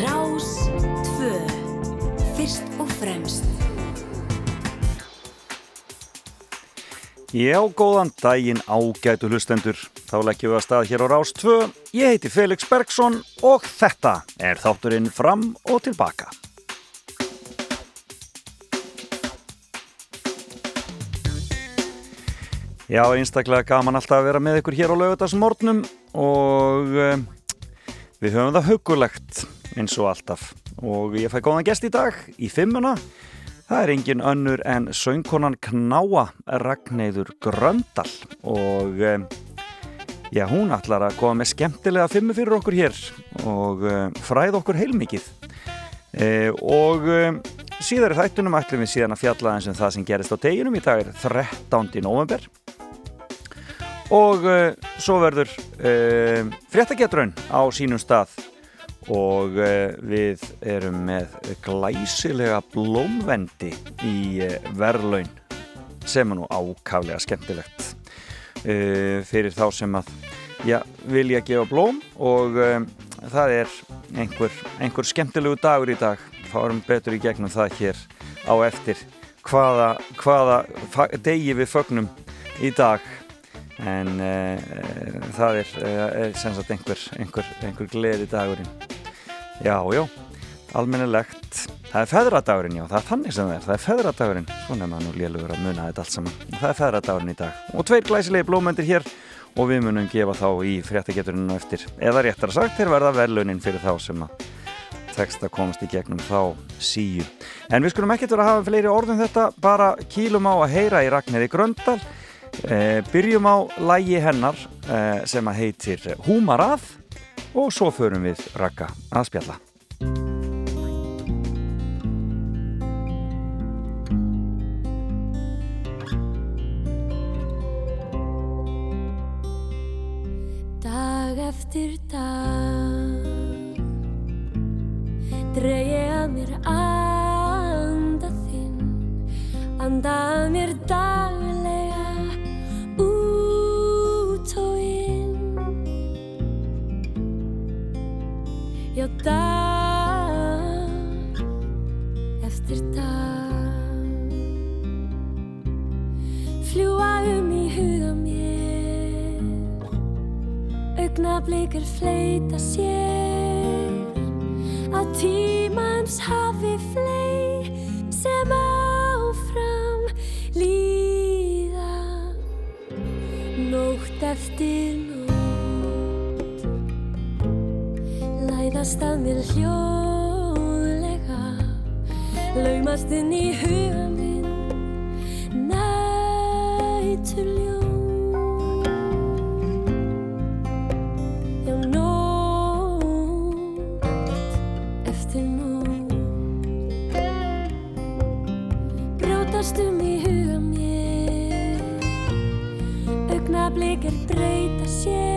Rás 2. Fyrst og fremst. Já, góðan daginn ágætu hlustendur. Þá leggjum við að stað hér á Rás 2. Ég heiti Felix Bergsson og þetta er þátturinn fram og tilbaka. Já, einstaklega gaman alltaf að vera með ykkur hér á lögutarsmórnum og uh, við höfum það hugulegt eins og alltaf. Og ég fæ góðan gest í dag í fimmuna. Það er engin önnur en söngkonan Knáa Ragnæður Gröndal og um, já, hún ætlar að koma með skemmtilega fimmu fyrir okkur hér og um, fræð okkur heilmikið e, og síðar í þættunum ætlum við síðan að fjalla eins og um það sem gerist á deginum í dag er 13. november og uh, svo verður uh, fréttagetrun á sínum stað. Og uh, við erum með glæsilega blómvendi í verðlaun sem er nú ákaflega skemmtilegt. Fyrir þá sem að já, vilja gefa blóm og það er einhver, einhver skemmtilegu dagur í dag. Fárum betur í gegnum það hér á eftir hvaða, hvaða degi við fögnum í dag en uh, það er, er sem sagt einhver, einhver, einhver gleði dagurinn Já, já, almennilegt. Það er feðradagurinn, já, það er þannig sem það er. Það er feðradagurinn, svona maður nú lélugur að muna þetta allt saman. Það er feðradagurinn í dag. Og tveir glæsilegi blómöndir hér og við munum gefa þá í fréttageturinu eftir. Eða réttar að sagt, þeir verða velunin fyrir þá sem að tekst að komast í gegnum þá síu. En við skulum ekkert vera að hafa fleiri orðum þetta, bara kýlum á að heyra í Ragnarði Gröndal. Eh, byrjum á lægi hennar eh, sem að heitir Húmarað og svo förum við rakka að spjalla. Dag eftir dag dreg ég að mér anda þinn anda að mér daglega Já, dag eftir dag fljúa um í huga mér. Augnablikar fleita sér. Á tímans hafi flei sem áfram líða. Nótt eftir nótt læðast að mér hljóðlega. Laumast inn í huga minn. Nætur Já, nótt eftir nótt. Brjótast um í huga mér. Augnablikir breyta sér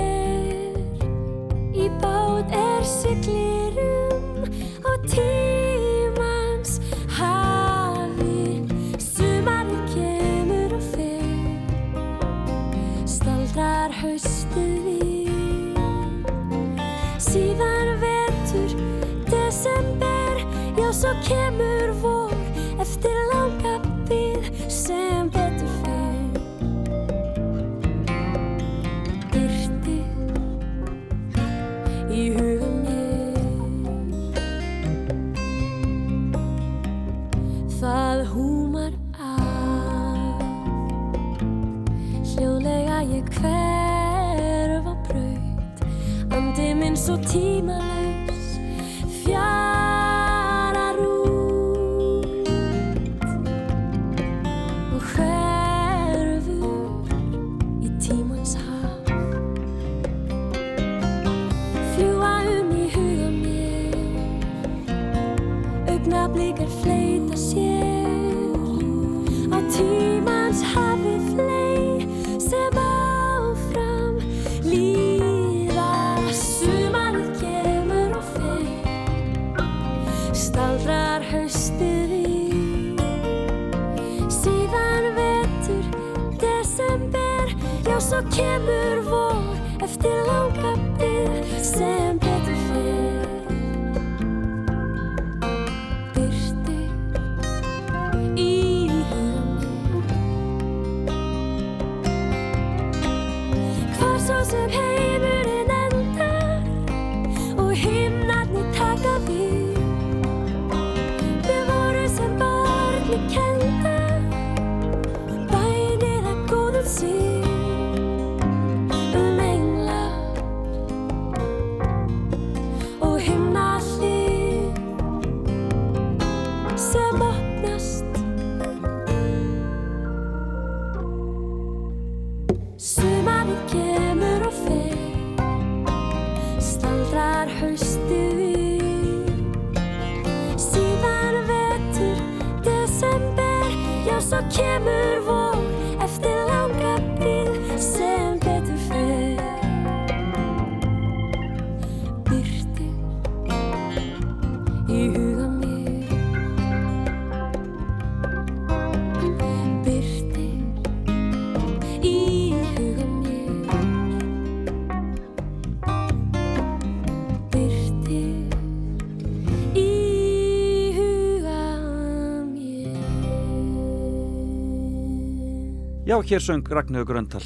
Já, hér söng Ragnhjóður Gröndal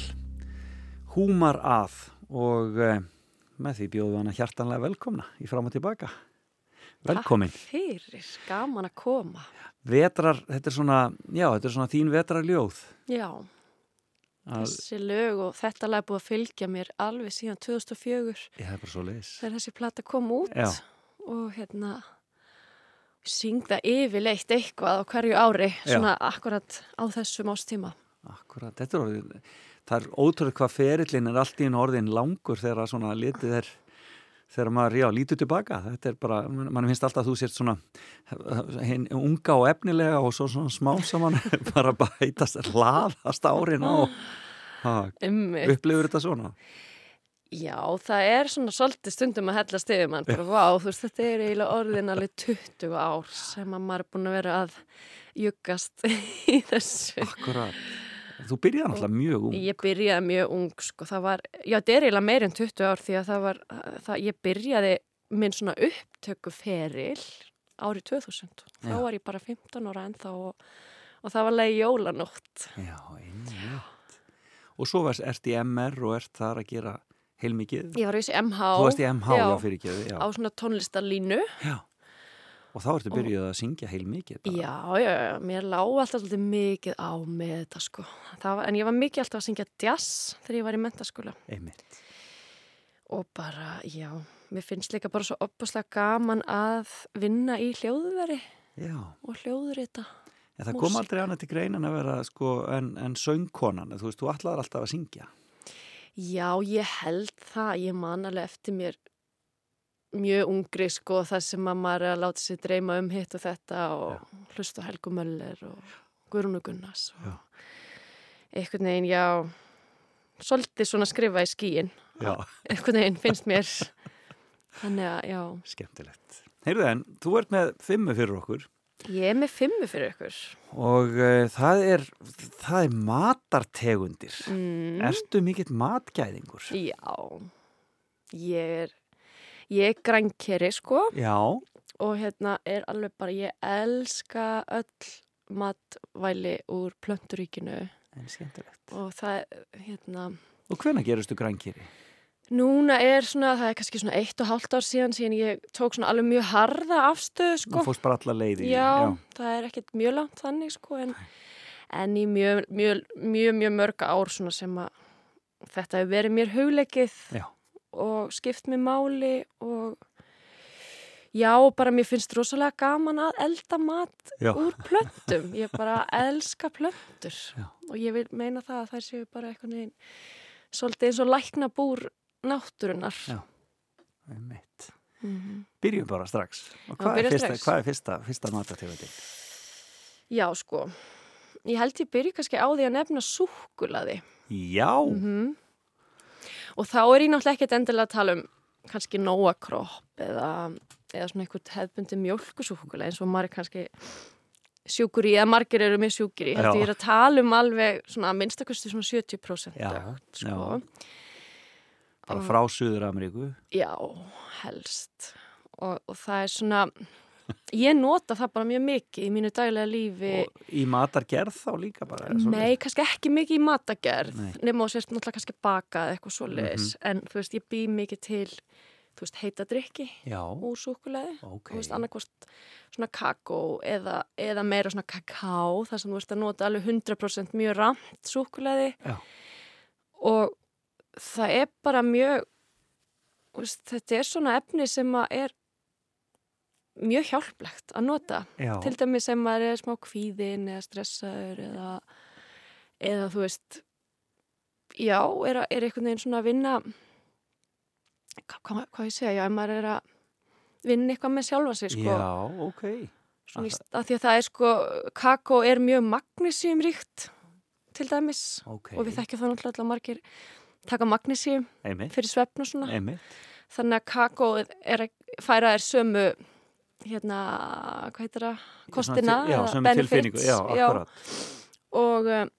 Húmar að og uh, með því bjóðu hana hjartanlega velkomna í fram og tilbaka Velkomin Takk fyrir, gaman að koma. Vetrar, þetta er svona, já, þetta er svona þín vetrarljóð Já, að, þessi lög og þetta lag er búið að fylgja mér alveg síðan 2004 Ég hef bara svo leis þegar þessi plata kom út Já. og hérna syngða yfirleitt eitthvað á hverju ári, Já. svona akkurat á þessum ástíma. Akkurat, þetta er orðið Það er ótrúið hvað ferillin er allt í einu orðin langur þegar svona litið er þegar maður, já, lítur tilbaka. Þetta er bara, mann finnst alltaf að þú sért svona hinn unga og efnilega og svo svona smá saman bara bætast, hlaðast árin á. Upplifur þetta svona? Já, það er svona svolítið stundum að hella stiðum mann, bara vá, þú veist, þetta er eiginlega orðin alveg 20 ár sem að maður er búin að vera að juggast í þessu. Akkurat, þú byrjaði náttúrulega mjög ung Ég byrjaði mjög ung, sko, það var, já, þetta er eiginlega meir en 20 ár því að það var, það, ég byrjaði minn svona upptöku feril árið 2000. Þá Já. var ég bara 15 ára ennþá og, og það var leiði jólanótt. Já, einmitt Og svo varst, ert í MR og ert þar að gera heilmikið Ég var vissi MH. Þú varst í MH, já, já, fyrir ekki. Á svona tónlistarlínu. já. Og þá ertu byrjuð að syngja heilmikið bara. Já, já, já, mér lá alltaf svolítið mikið á með þetta sko. Var, en ég var mikið alltaf að syngja jazz þegar ég var í mentaskóla. Einmitt Og bara, já, mér finnst líka bara svo opaslega gaman að vinna í hljóðveri Já, og hljóðrita. en það kom Músík. aldrei annað til greinan að vera sko, en, en söngkonan, þú veist, þú ætlaðar alltaf að syngja Já, ég held það. Ég man alveg eftir mér mjög ungri sko það sem að maður er að láta sér dreyma um hitt og þetta og hlusta á Helgu Möller og Gunnars og Já. einhvern veginn, já, svolítið svona skrifa í skíin. Já, einhvern veginn finnst mér. Þannig að já, skemmtilegt. Heyrðu en, þú ert með fimmu fyrir okkur. Ég er með fimmu fyrir ykkur. Og uh, það er það er matartegundir. Mm, Ertu mikill matgæðingur? já. Ég er ég er grænkeri sko. Já, og hérna er alveg bara ég elska öll matvæli úr plönturíkinu. En skemmtilegt. Og það hérna. Og hvenær geristu grænkýri? núna er svona, það er kannski svona eitt og hálft ár síðan síðan ég tók svona alveg mjög harða afstöðu sko. Þú fórst bara alla leiði Já, það er ekkert mjög langt þannig sko en, en í mjög, mjög, mjög, mjög mörg ár svona sem að þetta hefur verið mér hugleikið. Já. Og skipt mér máli og já, bara mér finnst rosalega gaman að elda mat Já. úr plöntum. Ég bara elska plöntur Já. og ég vil meina það að þær séu bara eitthvað neginn svolítið eins og lækna búr náttúrunar. Já. Einmitt. Mm Byrjum bara strax Og Já, hvað er byrjum fyrsta, strax. hvað er fyrsta, fyrsta matartegundin? Já, sko. Ég held ég byrju kannski á því að nefna súkulaði. Já, -hmm. Og þá er ég náttúrulega ekkert endilega að tala um kannski nóakropp eða, eða svona einhvern hefbundi mjölkusúkulega eins og maður kannski sjúkur í, eða margir eru með sjúkur í, ég er að tala um alveg svona að minnstakosti svona 70% Já, dögt, sko. já. bara frá Suður Ameríku Já, helst og, og það er svona ég nota það bara mjög mikið í mínu daglega lífi og í matargerð þá líka bara? Nei, kannski ekki mikið í. Mhm. nema og sérst náttúrulega kannski bakað eitthvað svoleiðis en þú veist, ég bý mikið til þú veist, heita drikki úr súkulæði ok þú veist, annarkost svona kakó eða, eða meira svona kakao þar sem þú veist að nota alveg 100% mjög ramt súkulæði Já. og það er bara mjög veist, þetta er svona efni sem að er mjög hjálplegt að nota. Já, til dæmis sem maður er smá kvíðin eða stressaður eða, eða þú veist já, er, er einhvern veginn svona að vinna hvað, hvað, hvað ég segja, já, maður er að vinna eitthvað með sjálfa sig sko, já, ok. Svona, í st- af því að það er sko kakó er mjög magnísíum ríkt til dæmis. Ok, og við þekkjum það náttúrulega allar margir taka magnísíum einmitt, fyrir svefn og svona. Einmitt. Þannig að kakó er að færa þér sömu hérna, hvað heitir það? Kostina, Já, eða sem er tilfinningu, já, akkurat. Og um,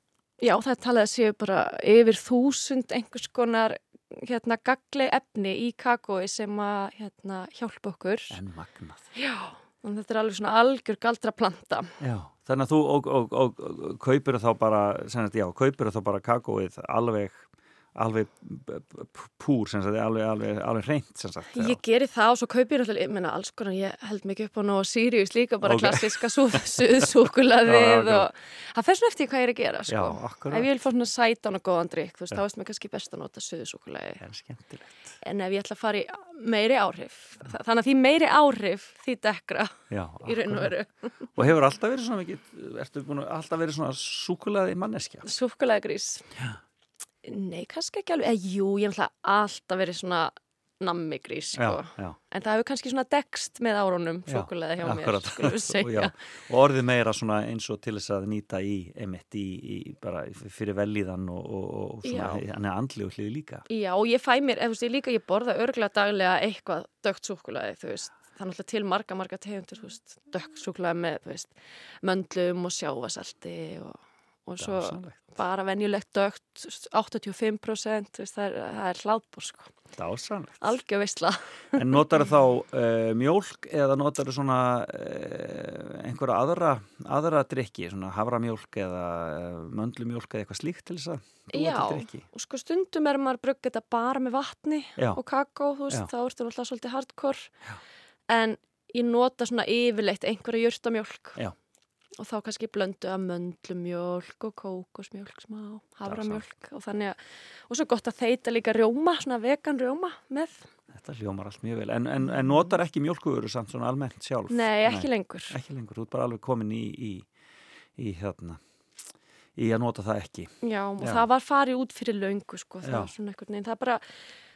já, það talað að séu bara yfir þúsund einhvers konar hérna gagleg efni í kakói sem að hérna hjálpa okkur. En magnað. Já, og þetta er alveg svona algjör galdra planta Já, þannig að þú og, og, og, og kaupir þá bara, sem sagt, já, kaupir þá bara kakóið alveg, alveg púr, sem sagt, alveg, alveg, alveg reynt, sem sagt. já. Ég geri það og svo kaupi ég menna alls konar, ég held mikið upp á nóg Sirius líka, bara Ok. klassiska sú- Já, suðsúkulaðið já. og það fer svona eftir hvað ég er að gera, sko. Já. Ef ég vil fá svona sætan og góðan drikk, þú veist, þá veist mér kannski best að nota suðsúkulaði. En skemmtilegt. En ef ég ætla að fara í meiri áhrif, þa- þannig að því meiri áhrif því dekra Já, í raun og veru. Og hefur alltaf verið svona mikið, ertu búin að alltaf verið svona súkulaði manneskja? Súkulaði grís. Nei, kannski ekki alveg, eða jú, ég hef alltaf verið svona nammi grís, sko. Já, já. En það hefur kannski svona dekst með árunum, súkulaði hjá mér, skulum við segja. og orðið meira svona eins og til þess að nýta í, einmitt í, í bara fyrir velíðan og, og, og svona, andli og hlið líka. Já, og ég fæ mér, ef þú veist, ég líka, ég borða örgulega daglega eitthvað dögt súkulaði, þú veist, er náttúrulega til marga, marga tegundur, þú veist, dögt súkulaði með, þú veist, möndlum og sjávasalti og, og svo Dásamlegt. bara venjulegt dögt, þú veist, 85%, þú veist, það er, er hláðbúr, sko, Dásanlegt. algjör veistla. En notar þá uh, mjólk eða notar svona uh, einhverja aðra, aðra drikki, svona havramjólk eða uh, möndlumjólk eða eitthvað slíkt til þess að Já, og sko stundum er maður að brugga þetta bara með vatni Já. og kakó, þú veist, Já. þá ertu náttúrulega svolítið hardcore, en ég nota svona yfirleitt einhverja jurtamjólk. Já. Og þá kannski blöndu að möndlumjólk og kókosmjólk smá, havramjólk og þannig að, og svo gott að þeita líka rjóma, svona vegan rjóma með. Þetta hljómar allt mjög vel. En, en, en notar ekki mjólkuvöru samt svona almennt sjálf? Nei, ekki lengur. Ekki lengur, þú ert bara alveg komin í, í, í hérna, í að nota það ekki. Já, og Já. það var farið út fyrir löngu, sko, það Já. var svona einhvern veginn, það er bara,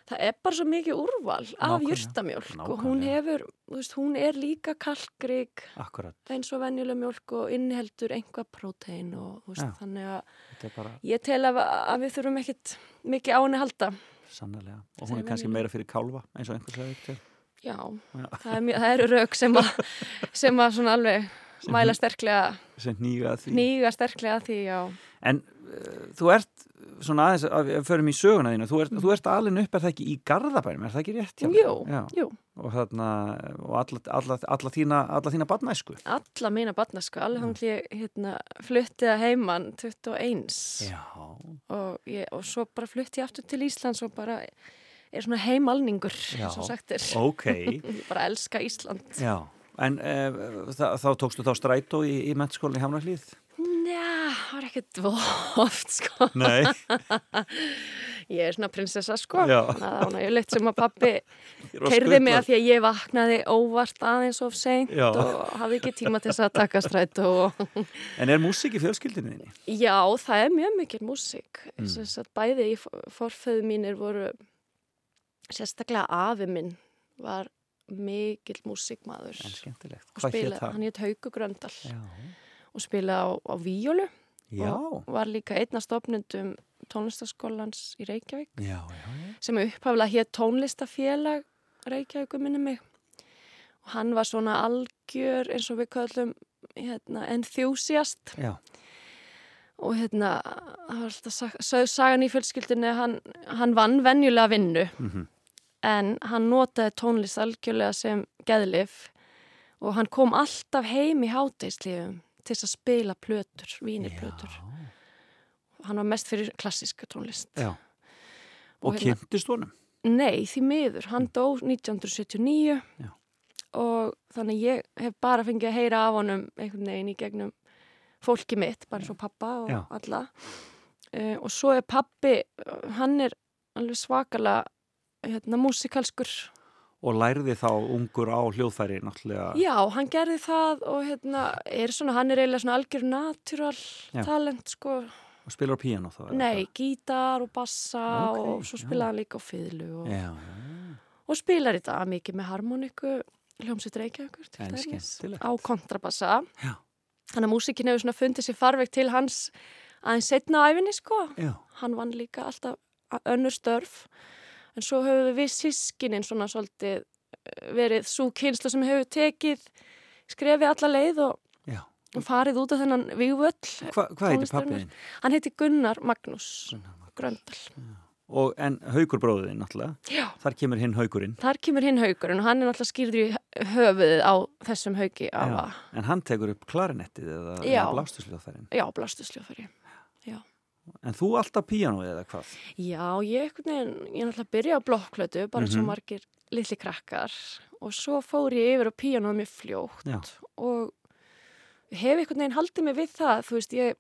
það er bara svo mikið úrval af Nákvæmlega, jurtamjólk og hún nákvæmlega. hefur, þú veist, hún er líka Akkurat, eins og venjuleg mjólk og inniheldur einhvað prótein og þú veist, Já. þannig að bara ég tel að, að við þurfum ekkit mikið á henni halda. sannlega. Og hún er er kannski meira fyrir kálfa eins og einhver sagði til. Já, það, er, mjög- það eru rauk sem að, sem að svona alveg mæla sterklega, Sem nýga nýga sterklega því, já. En uh, þú ert svona aðeins að við förum í söguna þínu, þú ert, þú ert alin upp er það ekki í Garðabænum, er það ekki rétt? hjá jú, Og þarna, og alla, alla, alla þína, alla þína badnæsku. alla mína barnaska, alveg að ég hérna, fluttið að heiman 21 Já. og, ég, og svo bara flutti ég aftur til Íslands og bara er svona heimalningur, svo sagt er. Ok, Ég bara elska Ísland. já. En uh, þá, tókstu þá strætó í, í mennskólinni Hamnarhlíð? Njá, það var ekkert oft, sko. Nei. Ég er svona prinsessa, sko. Já. Það var náttúrulega sem að pappi keirði mig að því að ég vaknaði óvart aðeins of seint Já. og hafði ekki tíma til þess að taka stræt og En er músík í fjölskyldinu þinni? já, það er mjög mikil músík mm. bæði í forföðu mínir voru sérstaklega afi minn var mikill skemmtilegt. og spilaði, hann hétt Hauku Gröndal. Já. og spilaði á, á víjólu og var líka einna stofnundum tónlistaskólans í Reykjavík. Já, já, já. sem upphaflega hétt tónlistafélag Reykjavík minni mig. Og hann var svona algjör eins og við köllum hérna, enthusiast. Já, og hérna, það var alltaf sag- sögð sagan í fjölskyldinni, hann, hann vann venjulega vinnu. Mhm. En hann notaði tónlist algjörlega sem geðlif og hann kom alltaf heim í háteislífum til að spila plötur, vínirplötur. Hann var mest fyrir klassíska tónlist. já. Og Og hérna- kynntist honum? Nei, því miður. Hann dó 1979 Já. og þannig ég hef bara fengið að heyra af honum einhvern veginn í gegnum fólki mitt, bara svo pappa og Já. alla. Uh, og svo er pappi, hann er alveg svakalega hérna, músikalskur. Og lærði þá ungur á hljóðfæri náttúrulega. Já, hann gerði það og hérna, er svona, hann er eiginlega svona algjör natural Já. talent, sko. Og spilar á píano þá? Nei, hvað? gítar og bassa Ókei, og svo spilaði hann líka á fiðlu og... Og spilar í dag mikið með harmoniku hljómsveit Reykjavíkur til dæmis á kontrabassa Já. þannig að músikin hefur svona fundið sér farveg til hans aðeins setna á æfinni sko Já, hann vann líka alltaf önnur störf en svo höfum við sískinin svona svolítið eh, verið svo kynslu sem hefur tekið skrefið alla leið og, og farið út af þennan vígvöll Hva, hvað heiti Tónlistarinnar. pappiðin? hann heiti Gunnar Magnús Gröndal Og, en haugur bróðin náttúrulega. Þar kemur hinn haugurinn. þar kemur hinn haugur og hann er náttúrulega skýrður í höfuðið á þessum haugi En hann tekur upp klarinettið eða, blástusljóðfærin. Já, blastusljóðfæri. En þú alltaf píanoið eða hvað? Já, ég er náttúrulega að byrja á blokkflötu, bara eins og Mhm. margir litli krakkar og svo fór ég yfir á píanóð mjög fljótt Já. og hef einhvern veginn haldið mig við það, þú veist, ég,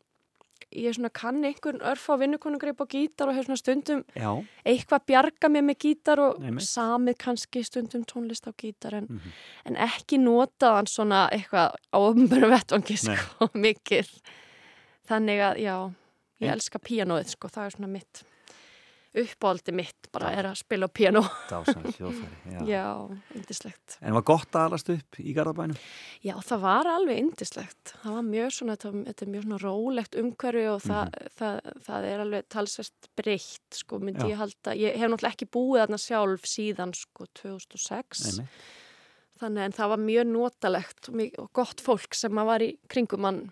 ég kann einhvern örf á vinnukonungreip á gítar og hef svona stundum Já. eitthvað bjarga mér með gítar og Einmitt. samið kannski stundum tónlist á gítar en, Mhm. en ekki notað hann svona eitthvað á ofnbjörnum vettvangi Nei. sko, mikið. Þannig að, já, ég En- elska píanóið sko, það er svona mitt uppáldi mitt bara er að spila á píanó. Dásan hljóðfæri. Já. Yndislegt. En var gott að alast upp í Garðabænum? Já, það var alveg yndislegt. Það var mjög svona, þetta, er mjög svona rólegt umhverfi og það, það, það er alveg talsvert breytt, sko, myndi Já. ég halda. Ég hef náttúrulega ekki búið þarna sjálf síðan, sko, 2006. Nei. Þannig en það var mjög notalegt og, gott fólk sem var í kringum mann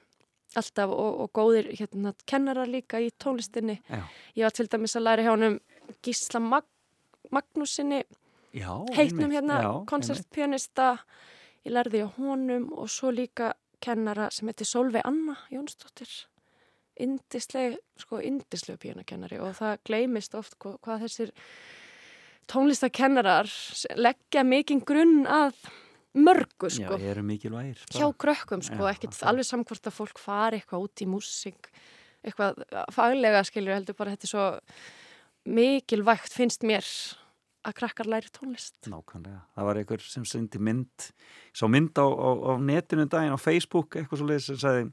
alltaf og, og góðir hérna, kennarar líka í tónlistinni. Já. Ég var til dæmis að læra hjá honum Gísla Mag Magnúsinni, Já, heitnum einmitt. hérna, koncertpianista. Ég lærði hjá honum og svo líka kennara sem heitir Solveig Anna Jónsdóttir. Indisleg, sko, indisleg píanakennari og það gleymist oft hvað, hvað þessir tónlistakennarar leggja mikinn grunn að mörgu, Já, sko. eru mikilvægir. bara. hjá krökkum sko, Já, ekkert akkurat. alveg samkvort að fólk fari eitthvað út í músík eitthvað faglega skilur heldur bara þetta er svo mikilvægt finnst mér að krakkar læri tónlist Nákvæmlega. Það var einhver sem sendi mynd, svo mynd á, á, á netinu daginn á Facebook, eitthvað svo leiðis sem sagði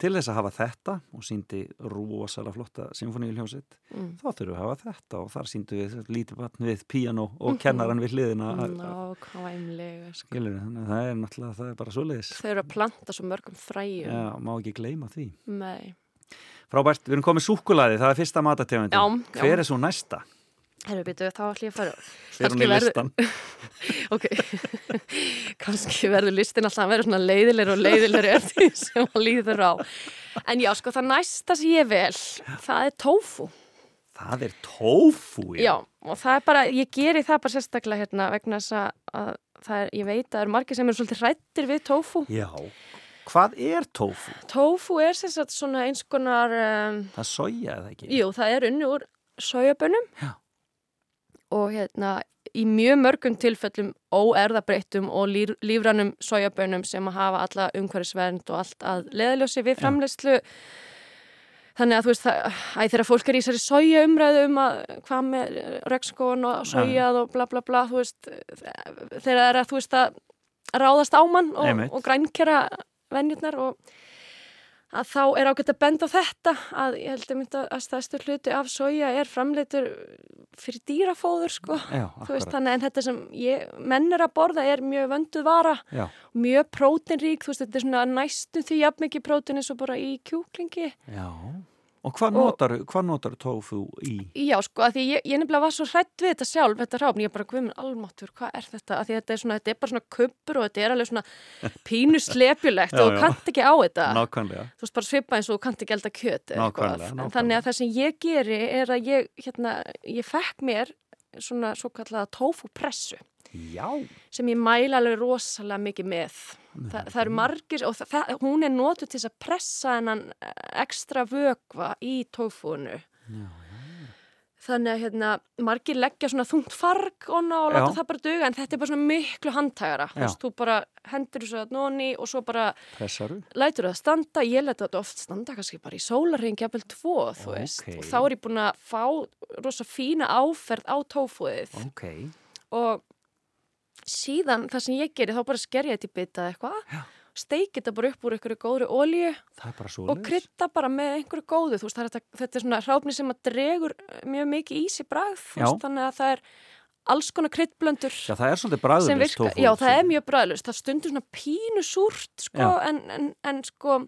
til þess að hafa þetta og síndi rosalega flotta symfoníuljónsitt, mm. þá þurfum við að hafa þetta og þar síndu við lítið batn við píano og Mhm. kennaran við hliðina. nákvæmlega sko. Skilur við, þannig að það er náttúrulega, það er bara svo leiðis. þau eru að planta svo mörgum fræjum Já, má ekki gleyma því. Nei. Frábært, við erum komið súkkulaði, það er fyrsta matategundin. Hver er svo næsta? Herru býtu, þá ætlum ég að fara Fer hún í listan? Ok, kannski verður listin alltaf að vera svona leiðilegur og leiðilegur eftir því sem hann líður á En já, sko, það næsta sem ég vel það er tofu Það er tofu, Já, og það er bara, ég geri það bara sérstaklega hérna vegna þess að, að það er, ég veit að það eru margir sem eru svolítið hrættir við tofu. Já. Hvað er tofu? Tofu er sagt svona eins konar, um, Það er soja eða ekki? jú, það er unni úr sojabönnum Já. Og hérna í mjög mörgum tilfellum óerðabreittum og líf, lífrannum sojabönnum sem að hafa alla umhverfisvernd og allt að leðaljósi við framleiðslu. Þannig að þú veist, það, æ, þegar fólk er í þessari soja umræðu um að hvað með rekskón og sojað og bla bla bla, þú veist, þegar það er að þú veist að ráðast á mann og, og grænkera venjurnar og að þá er ágætt að benda þetta að ég held að mynda að stæðstu hluti af soja er framleitur fyrir dýrafóður sko. Já, veist þannig en þetta sem ég, menn er að borða er mjög vönduð vara, Já, mjög prótinrík, þú veist þetta er svona næstum því jafn mikið prótin eins og bara í kjúklingi já. Og hvað notar, hvað notar tofu í? Já, sko, að því ég, ég nefnilega var svo hrætt við þetta sjálf, þetta ráfn, ég bara, guð minn almáttur, hvað er þetta? Að því þetta er svona, þetta er bara svona kuppur og þetta er alveg svona pínu slepjulegt Já, og þú kannt ekki á þetta. Nákvæmlega. Þú veist bara svipa eins og þú kannt ekki elda kjöt Nákvæmlega, nákvæmlega. Þannig að það sem ég geri er að ég, hérna, ég fekk mér svona svo kallaða tofu pressu Já. sem ég mæla alveg rosalega mikið með. Þa, það eru margir og það, hún er notuð til að pressa hennan ekstra vökva í tófúinu. Þannig að hérna, margir leggja svona þungt farg og láta Já. það bara duga en þetta er bara svona miklu handtægara. Veist, þú bara hendur þessu að nóni og svo bara Pressaru? lætur það standa, ég lætur þetta oft standa kannski bara í sólarring, jafnvel tvo, þú veist, Ókei. og þá er ég búin að fá rosa fína áferð á tófúið Ok. og síðan það sem ég geri þá bara sker ég þetta í eða eitthvað, steiki þetta bara upp úr einhverju góðri svo og krydda bara með einhverju góðu, veist, er þetta, þetta er svona hráfni sem að dregur mjög mikið í sig veist, þannig að það er alls konar kryddblöndur Já, það er svolítið tofu. já það er mjög bræðlust það stundur svona pínu súrt sko, en, en, en sko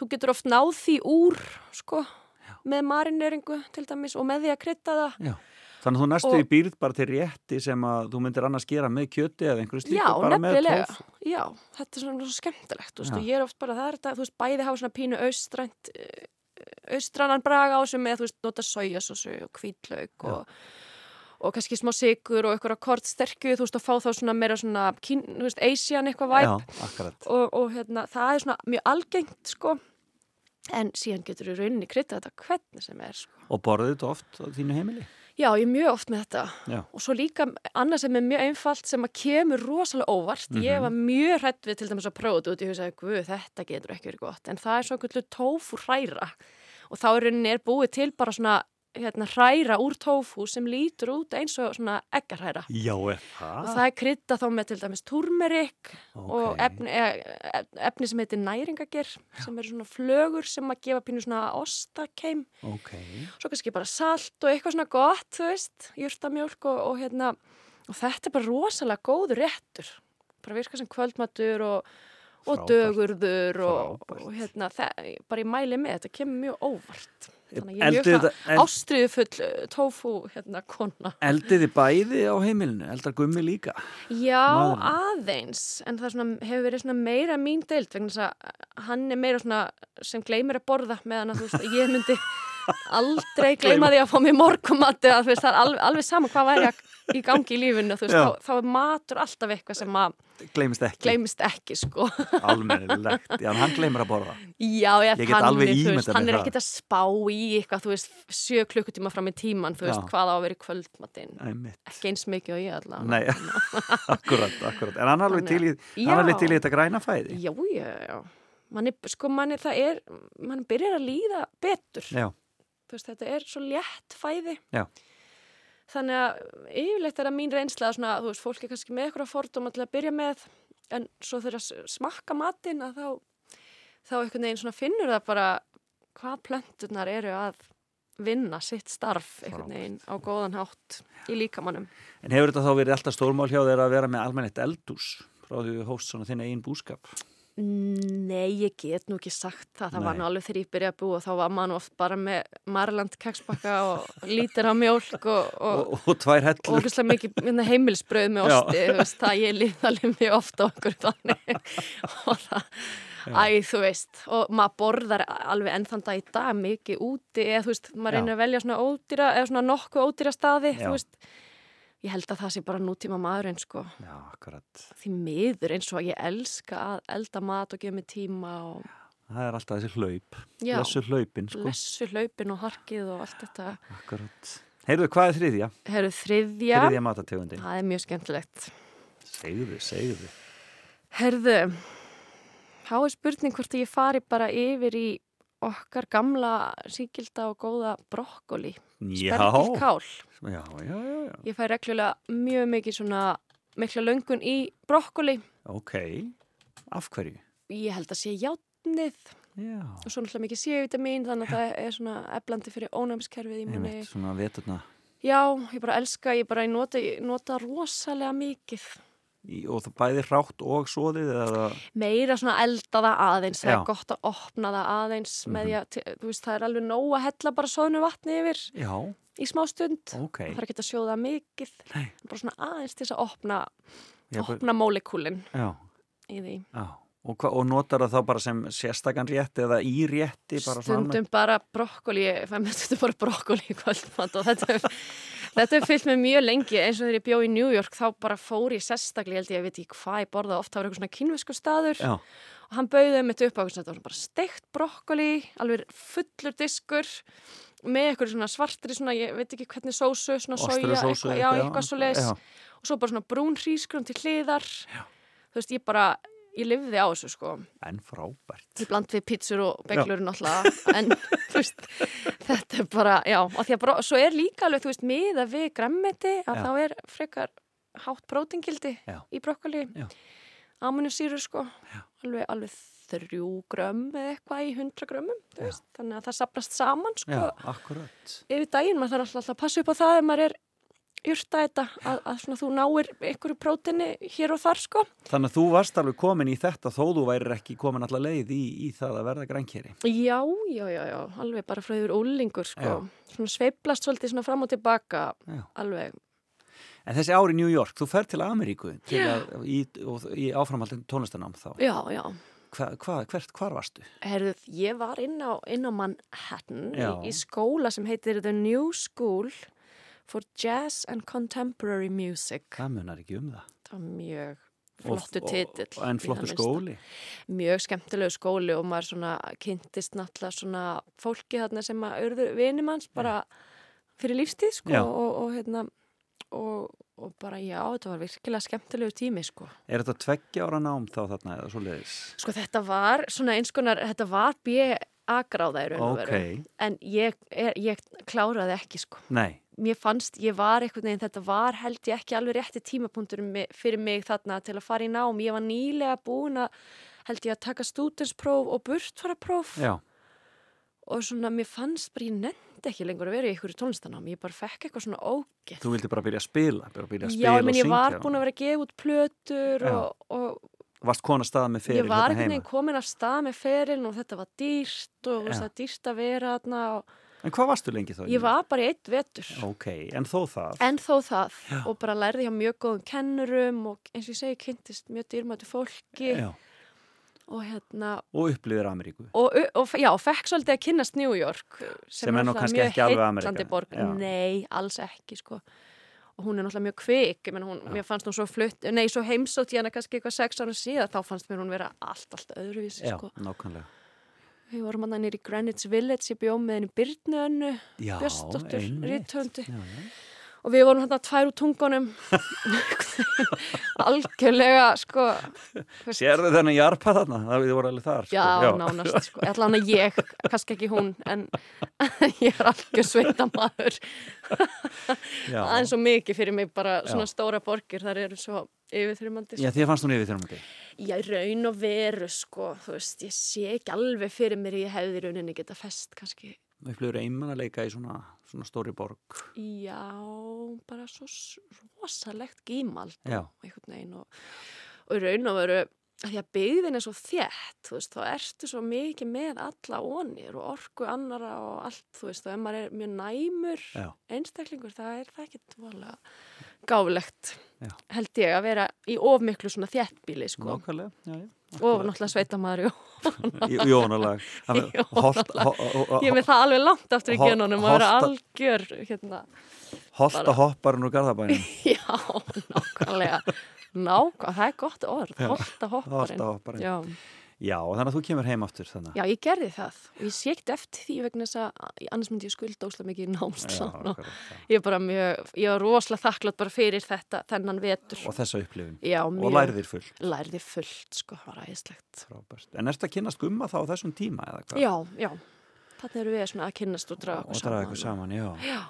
þú getur oft náð því úr sko, með marineringu til dæmis og með því að krydda það. Já. Þannig að þú næstu Og- í býrð bara til rétti sem að þú myndir annars gera með kjöti eða einhverju slíku bara með nefnilega, tofu. já, þetta er svona svo skemmtilegt, veist, ég er oft bara það er þetta, þú veist, bæði hafa svona pínu austrænt austrannan braga á sem með, þú veist, nota sojasósu og hvítlaug og og kannski smá sigur og eitthvað kortsterkju, þú veist, og fá þá svona meira svona, kín, þú veist, Asian eitthvað væp Já, akkurat. og, og hérna, það er svona mjög algengt sko en síðan getur þú rauninni krytta þetta hvernig sem er sko. Og borðið þetta oft á þínu heimili? Já, ég er mjög oft með þetta. Já. og svo líka annað sem er mjög einfalt sem að kemur rosalega óvart. Mhm. ég var mjög hrætt við til dæmis að prófa þetta út. Ég hugsaði, guð, þetta getur ekki verið gott. En það er svo einhvern tófu hræra og þá er rauninni er búið til bara svona hérna, hræra úr tófu sem lítur út eins og svona eggarhræra Já, er og það? er krytta þá með til dæmis turmerik og Ok. efni, e, efni sem heitir næringager sem eru svona flögur sem að gefa pínu svona ostakeim Ok. svo kannski bara salt og eitthvað svona gott þú veist, jurtamjólk og, og hérna og þetta er bara rosalega góður réttur bara virka sem kvöldmatur og, og Frábært. dögurður og, og hérna, það, bara ég mæli með þetta kemur mjög óvart þannig ég er mjög ástriðufull tofu hérna kona Eldið þið bæði á heimilinu? Eldar gummi líka? Já, Maðurinn. aðeins, en það svona, hefur verið meira mín deild vegna þess að hann er meira sem gleymir að borða meðan að veist, ég myndi aldrei gleyma því að fá mér veist, það er alveg, alveg sama hvað væri í gangi í lífinu, veist, Já. þá, þá er matur alltaf eitthvað sem að Gleimist ekki. gleymist ekki, sko. Almennilegt. Já, hann gleymir að borða. Já, ég, Ég get alveg þú ímyndað hann er ekkert að spá í eitthvað, þú veist, sjö klukkutíma fram í tíman, þú veist, Já. hvað á að vera í kvöldmatinn. Æmitt. Ekki eins mikið og ég allavega. Nei, akkurat, akkurat. En hann er alveg til í, hann alveg Já. til í þetta græna fæði. Já, já, já. Man er, sko, man er, það er, man byrjar að líða betur. Já, veist, þetta er svo létt fæði. Já. Þannig að yfirleitt er að mín reynsla svona, þú veist, fólk er kannski með eitthvað fordóma til að byrja með, en svo þegar að smakka matinn að þá, þá einhvern veginn svona finnur það bara hvað plönturnar eru að vinna sitt starf einhvern veginn á góðan hátt í líkamannum. En hefur þetta þá verið alltaf stórmál hjá þeir að vera með almennett eldús frá því við hóst svona þinn eigin búskap? Nei, ég get nú ekki sagt það. Það var Nei. nú alveg þegar ég byrjaði að búa þá var nú oft bara með Marland kekspakka og lítir á mjólk og, og, Og, og tvær og mikið hérna, heimilsbröð með osti, þú veist, það ég líð alveg mjög ofta okkur þannig og það, æ, þú veist og maður borðar alveg enn þann dag í dag mikið úti, eða þú veist maður reynir að velja svona ódýra, eða svona nokkuð ódýra staði, Já. þú veist ég held að það sé bara nútíma maðurinn sko Já, akkurat. því miður eins og ég elska að elda mat og gefa mig tíma og Það er alltaf þessi hlaup. Já. Lessu hlaupin, sko. lessu hlaupin og harkið og allt þetta Akkurat. Heyrðu, hvað er þriðja? Herru þriðja, Þriðja matategundin. það er mjög skemmtilegt Segðu, segðu. Herðu, þá er spurning hvort ég fari bara yfir í okkar gamla síkilda og góða brokkoli, Já, spergilkál. já, já, já. Ég fæ reglulega mjög mikið svona mikla löngun í brokkoli. Ok, af hverju? Ég held að sé játnið Já, og svo náttúrulega mikið C-vitamin þannig að það er svona eflandi fyrir ónæmiskerfið í veit, svona veturna. Já, ég bara elska, ég bara nota, nota rosalega mikið í, og það bæði hrátt og svoðið eða, meira svona elda það aðeins það Já. er gott að opna það aðeins með Mhm. því að, veist, það er alveg nóg að hella bara sóðnu vatni yfir já, í smá stund ok það er ekki að sjóða mikið Nei. bara svona aðeins til þess að opna Já, opna mólekúlin já, í því já. Og, hva, og notar það þá bara sem sérstakann rétt eða í rétti bara stundum bara brokkoli mér stundum bara brokkoli kvöldmatt og þetta er, þetta er fyllt með mjög lengi eins og þegar ég bjó í New York þá bara fór ég sérstaklega, ég held ég, ég veit ekki hvað ég borðaði oft, það var eitthvað svona kynvisku staður. Já, og hann bauði mitt upp á eitthvað, bara steikt brokkoli, alveg fullur diskur með eitthvað svona svartri svona, ég veit ekki hvernig sósu, svona soja, eitthvað, já, eitthvað, svo leis já. og svo bara svona brún hrísgrun til hliðar. Þú veist, ég bara, ég lifði á þessu sko. En frábært. Í bland við pítsur og beglur náttúrulega en þú veist, þetta er bara já, og því að bró- svo er líka alveg þú veist, miða við grammeti að Já. þá er frekar hátt prótingildi Já. í brokkoli Já. ammunisýrur sko. Alveg, alveg þrjú grömm eða eitthvað í hundra grömmum þannig að það sapnast saman sko. Já, akkurat. Yfir daginn, maður þarf alltaf að passa upp á það ef maður er jurta þetta að, að svona, þú náir einhverju prótini hér og þar sko. Þannig að þú varst alveg komin í þetta þó þú værir ekki komin allar leið í, í það að verða grænkeri Já, já, já, já, alveg bara yfir ólingur sko, sveiplast svolítið svona fram og tilbaka, Já. alveg. En þessi ári í New York, þú fer til Ameríku til að, í, í áframhaldin tónlistanám þá. Já, já, hva, hva, hvert, hvar varstu? herðuð, ég var inn á, inn á Manhattan í, í skóla sem heitir The New School for Jazz and Contemporary Music. Það munar ekki um það. Það var mjög flottu titill En flottu skóli. Mjög skemmtilegu skóli og maður svona kynntist náttúrulega svona fólki þarna sem að vinum hans bara fyrir lífstíð sko og, og hérna og, og bara já, þetta var virkilega skemmtilegu tími sko. Er þetta tveggja ára nám þá þarna eða svo leiðis? Sko þetta var svona eins konar, þetta var B.A.gráða í raun og Ok, veru en ég, er, ég kláraði ekki sko. nei, Mér fannst, ég var einhvern veginn, þetta var held ég ekki alveg rétti tímapunktur fyrir mig þarna til að fara í nám. Ég var nýlega búin að, held ég að taka stúdenspróf og burtfarapróf já, og svona mér fannst bara ég nefndi ekki lengur að vera í ykkur tónlistanám, ég bara fekk eitthvað svona ógeð. þú vildi bara byrja að spila bara byrja að Já, spila ég, menn, og ég var syngja búin að vera að gefa út plötur Já. og, og Varst kona stað með feril ég var hérna heima komin af stað með ferilin og þetta var dýrt og Já. það dýrt að vera þarna og En hvað varstu lengi þá? ég var bara í eitt vetur. Ok, en þó það En þó það Já. og bara lærði hjá mjög góðum kennurum og eins og ég segi kynntist mjög dýrmættu fólki Já, og hérna og upplýðir Ameríku og, og já, fekk svolítið að kynnast New York Sem er nú náttúrulega kannski mjög ekki alveg heillandi Ameríka. borg. Já. Nei, alls ekki sko og hún er náttúrulega mjög kvik ég menn hún, mér fannst hún svo flutt, nei, svo heimsótt ég hana kannski eitthvað sex árum síðan, þá fannst mér hún vera allt, allt öðruvísi Já, sko nákvæmlega við vorum hann nýri Greenwich Village, ég bjóð með henni Byrnu Já, Björsdóttur, einmitt. rítöndi Já, já. Og við vorum hann tvær úr tungunum algjörlega sko Sérðu þennan jarpa þarna? Það við voru alveg þar sko. Já, nánast, sko. Allan að ég, kannski ekki hún, en ég er algjör sveitamaður. já. Aðeins svo mikið fyrir mig, bara Já. svona stóra borgir, þar eru svo yfirþrjumandi. Já, þér fannst hún yfir þér Já, raun og veru, sko, þú veist, ég sé ekki alveg fyrir mér ég hefði rauninni geta fest, kannski. Upplýður einmann að leika í svona, svona stóri borg Já, bara svo rosalegt gímald og einhvern veginn og, og raun og veru því að byggðin er svo þú veist, þá ertu svo mikið með alla ónir og orku annara og allt, þú veist, og ef maður er mjög næmur Já. einstaklingur, það er það ekki gáflegt, Já. held ég að vera í ofmiklu svona þéttbíli, sko, Nákvæmlega, já, já og náttúrulega sveitamaður, jú, Jónalag ég með það alveg langt aftur í genunum að vera algjör, hérna, Holta hopparinn úr Garðabænum. Já, nákvæmlega. Nákvæmlega, það er gott orð. Holta hopparinn Já. Og þannig að þú kemur heim aftur þannig Já, ég gerði það. Og ég sé ekkert eftir því vegna þess að annars myndi ég skulda óslega mikið í námslán og ég bara mjög, ég var rosalega þakklátt bara fyrir þetta, þennan vetur. Og þessa upplifun. Já, Og mjög. lærðir full Lærði fullt, sko, var Frábært. En ertu að kynast gumma þá á þessum tíma eða hvað? Já, já, þannig eru við að kynnast og draga Og okkur draga ykkur saman, já. Já,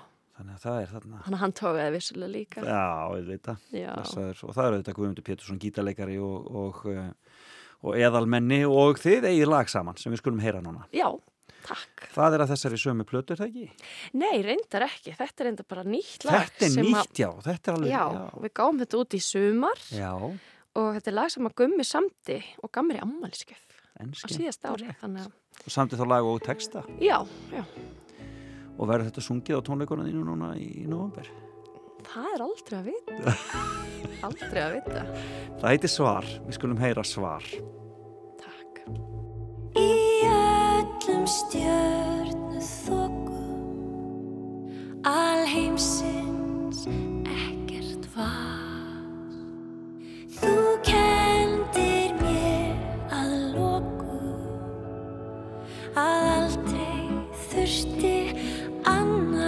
Þannig að það er þarna. þannig að hann tókaði vissulega líka. Já, ég veit það. Og það eru þetta Guðmundur Pétursson, gítarleikari og, og, eh, og eðalmenni og þið eigið lag saman sem við skulum heyra núna. já Takk. Það er að þessari sömu plötu, er það ekki? Nei, reyndar ekki. Þetta er reyndar bara nýtt lag. Þetta er nýtt, já. Þetta er alveg, já, við gáum þetta út í sumar Já, og þetta er lag sem að gummi samti og gaf mér í ammæliskef en á síðast ári. Að, Og samt er þá lag og texta. já, já, Og verður þetta sungið á tónleikunum þínu núna í november? Það er aldrei að vita. aldrei að vita. Það heitir svar. Við skulum heyra svar. Takk. Í öllum stjörnu þokum Alheimsins ekkert var Þú kendir mér að loku Að aldrei þurfti annað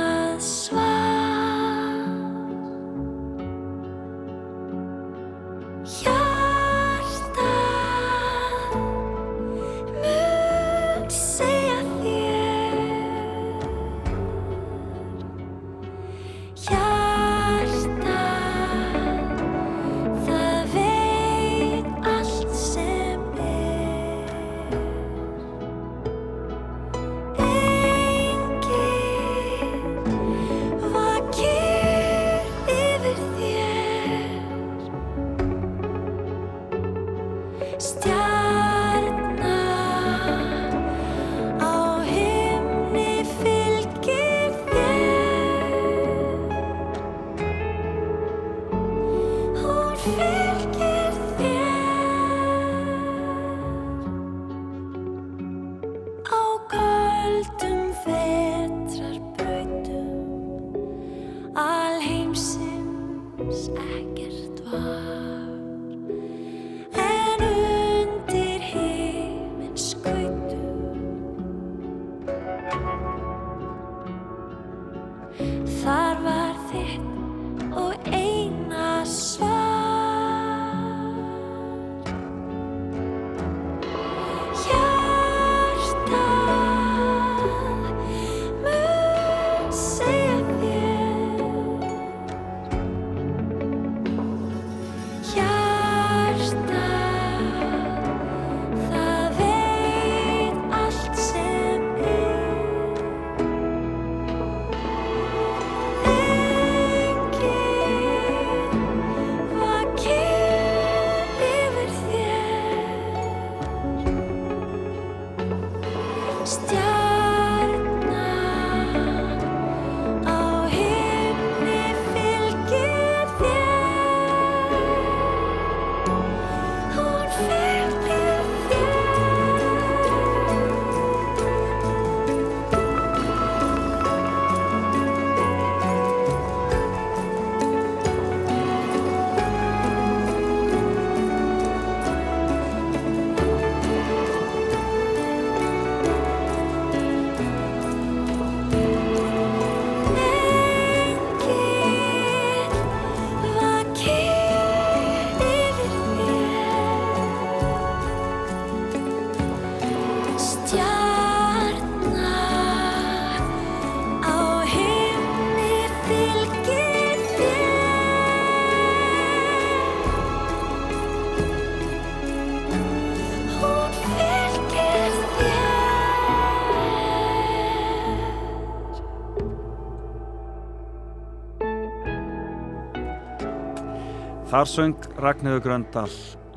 Þar söng Ragnhjóður Gröndal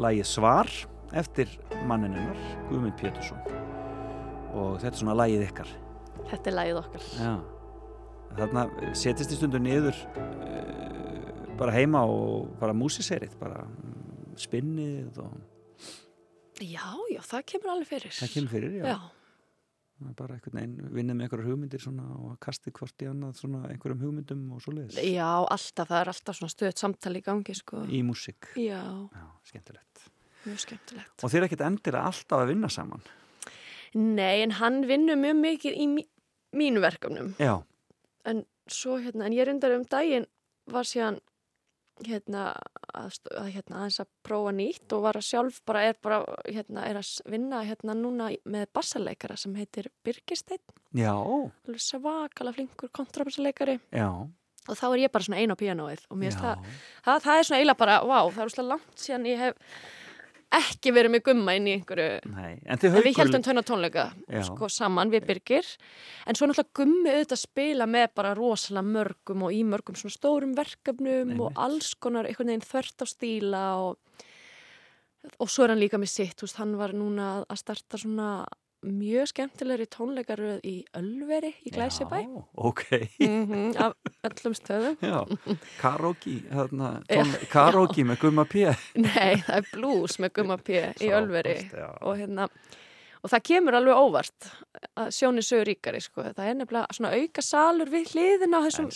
lægið Svar eftir mannininnar Guðmund Pétursson og þetta er svona lægið ykkar Þetta er lagið okkar. Já. Þarna setjast í stundu niður uh, bara heima og bara músiserið bara mm, spinnið og Já, já, það kemur alveg fyrir. það kemur fyrir, já, Já, bara einhvern veginn vinnið með einhverjar hugmyndir og kastið hvort í annað einhverjum hugmyndum og svo leiðis já, alltaf, það er alltaf svona stöðt samtali í gangi, sko. í músík Já, Já, skemmtilegt mjög skemmtilegt. Og þeir ekkert endilega alltaf að vinna saman Nei, en hann vinnur mjög mikið í mí mínu verkefnum. Já, En svo, hérna, en ég reyndar um daginn var síðan, hérna, að, hérna, aðeins að prófa nýtt og var að sjálf bara, er bara, hérna, er að vinna, hérna, núna með bassaleikara sem heitir Birgisteinn. já, alveg svakalega flinkur kontrabassaleikari. Já. Og þá er ég bara svona ein á píanóið og mér finnst það, það, það er svona eiginlega bara, vá, það er úrslega langt síðan ég hef ekki verið með gumma inn í einhverju Nei, en En við heldum tönna tónleika sko, saman við Birgir. En svo náttúrulega gummi auðvitað spila með bara rosalega mörgum og í mörgum svona stórum verkefnum og Einmitt. alls konar einhvern veginn þvert á stíla og, og svo er hann líka með sitt. Veist, hann var núna að starta svona mjög skemmtilegri tónleikaröð í Ölveri í Glæsibæ. Já, ok, mm af öllum stöðum. Tón, karaoke með gumma P. Nei, það er blues með gumma P í Ölveri. og hérna og það kemur alveg óvart að sjóni sögur ríkari sko. það er nefnilega svona auka salur við hliðina á þessum,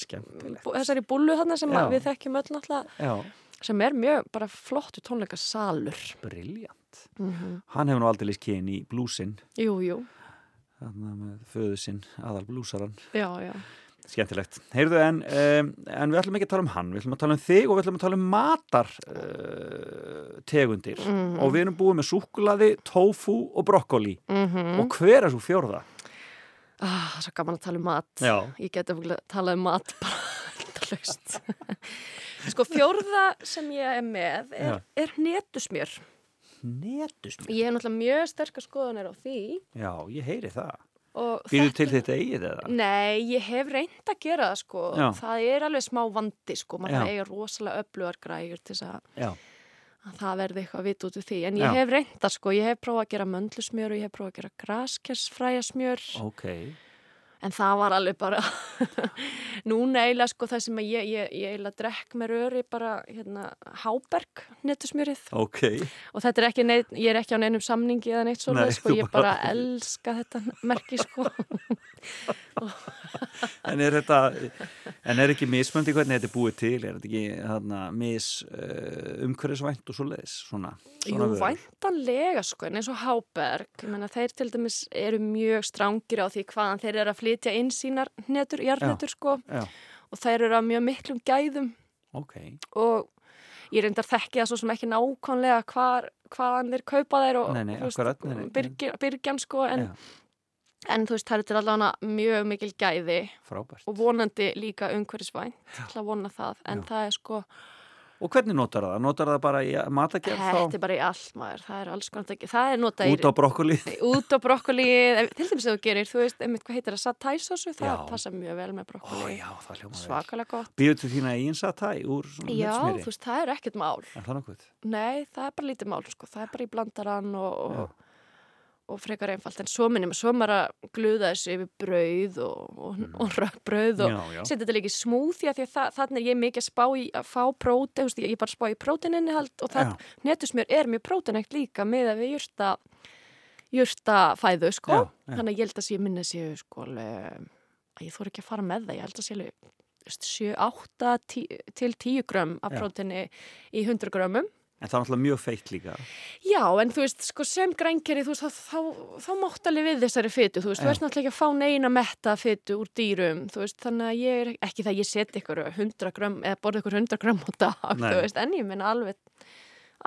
þessari búlu þarna sem við þekkjum öll náttúrulega sem er mjög bara flottu tónleikasalur. Briljant. Mm -hmm. Hann hefur nú aldrei líst kyn í blúsin, Jú, jú, þarna með föðu sinn, aðal blúsaran. já, já Skemmtilegt. Heyrðu, en, um, en við ætlum ekki að tala um hann, við ætlum að tala um þig og við ætlum að tala um matar uh, tegundir. Mhm. Og við erum búið með súkulaði, tofu og brokkoli. mm Og hver er svo fjórða? ah, Það er svo gaman að tala um mat Já. Ég geti að tala um mat bara endalaust Sko fjórða sem ég er með er, er netusmjör Netusmjör. Ég hef náttúrulega mjög sterkar skoðanir á því Já, ég heyri það. Býðu til þetta eigið eða? Nei, ég hef reynd að gera það sko. Já. Það er alveg smá vandi sko. Að eiga rosalega öflugar græjur til þess að, að það verði eitthvað vitt út úr því. En ég Já. hef reynd það sko. Ég hef prófað að gera möndlusmjör og ég hef prófað að gera graskersfræjasmjör. Ok. En það var alveg bara, núna eiginlega sko það sem ég, ég, ég eiginlega drekk með röri bara hérna háberg netusmjörið. Ok. Og þetta er ekki, neitt, ég er ekki á neinum samningi eða neitt Nei, svolítið sko. þú Ég bara- bara elska þetta merki sko. En er þetta, en er ekki mismöndi hvernig þetta er búið til? Er þetta ekki hana, mis uh, umhverfisvænt og svo leiðis? Svona, Jú, svona vörur? væntanlega sko, en eins og Háberg, þeir til dæmis eru mjög strángir á því hvaðan þeir eru að flytja inn sínar netur, jarnetur sko, Já, og þeir eru að mjög miklum gæðum ok. og ég reyndar þekki það svo sem ekki nákvæmlega hvar, hvaðan þeir kaupa þeir og byrgjan, sko, en, Já, en þú veist, það eru til allavega mjög mikil gæði frábært. og vonandi líka umhverfisvænt, til að vona það, en Já. það er sko, Og hvernig notar það? Notar það bara í matagerð þetta þá? er bara í allt maður, það er alls konar, það er notað í Út á brokkoli? út á brokkoli, ef- til dæmis að þú gerir, þú veist, einmitt hvað heitir það, satæsósu, það passa mjög vel með Ó, brokkoli, já, það hljóma vel. svakalega gott. Býður til þína eigin satæ úr svona Já, þú veist, það er ekkert mál. Er það nokkuð? Nei, það er bara lítið mál, sko, það er bara í blandarann og, og, og frekar einfalt, en svo minnum, svo maður að gluða þessu yfir brauð og, og, og rökkbrauð og Mm. Setja þetta líka í smúþja því að þannig er ég mikið að spá í að fá prótein, þú veist, ég er bara að spá í próteininni og það, netusmjör er mjög próteinægt líka með að við jurta jurtafæðu, sko. Já, já. þannig að ég held að sé minna séu sko að ég þór ekki að fara með það ég held að sé alveg þú veist, 7, 8 tí- til 10 grömm af próteini í 100 grömmum En það er náttúrulega mjög feitt líka. Já, en þú veist, sko sem grænkeri, þú veist, þá, þá, þá mátt alveg við þessari fytu, þú veist, þú Já. veist náttúrulega ekki að fá neina metta fytu úr dýrum, þú veist, þannig að ég er ekki það að ég seti ykkur 100 grömm, eða borði ykkur 100 grömm á dag, Nei. þú veist, en ég minna alveg,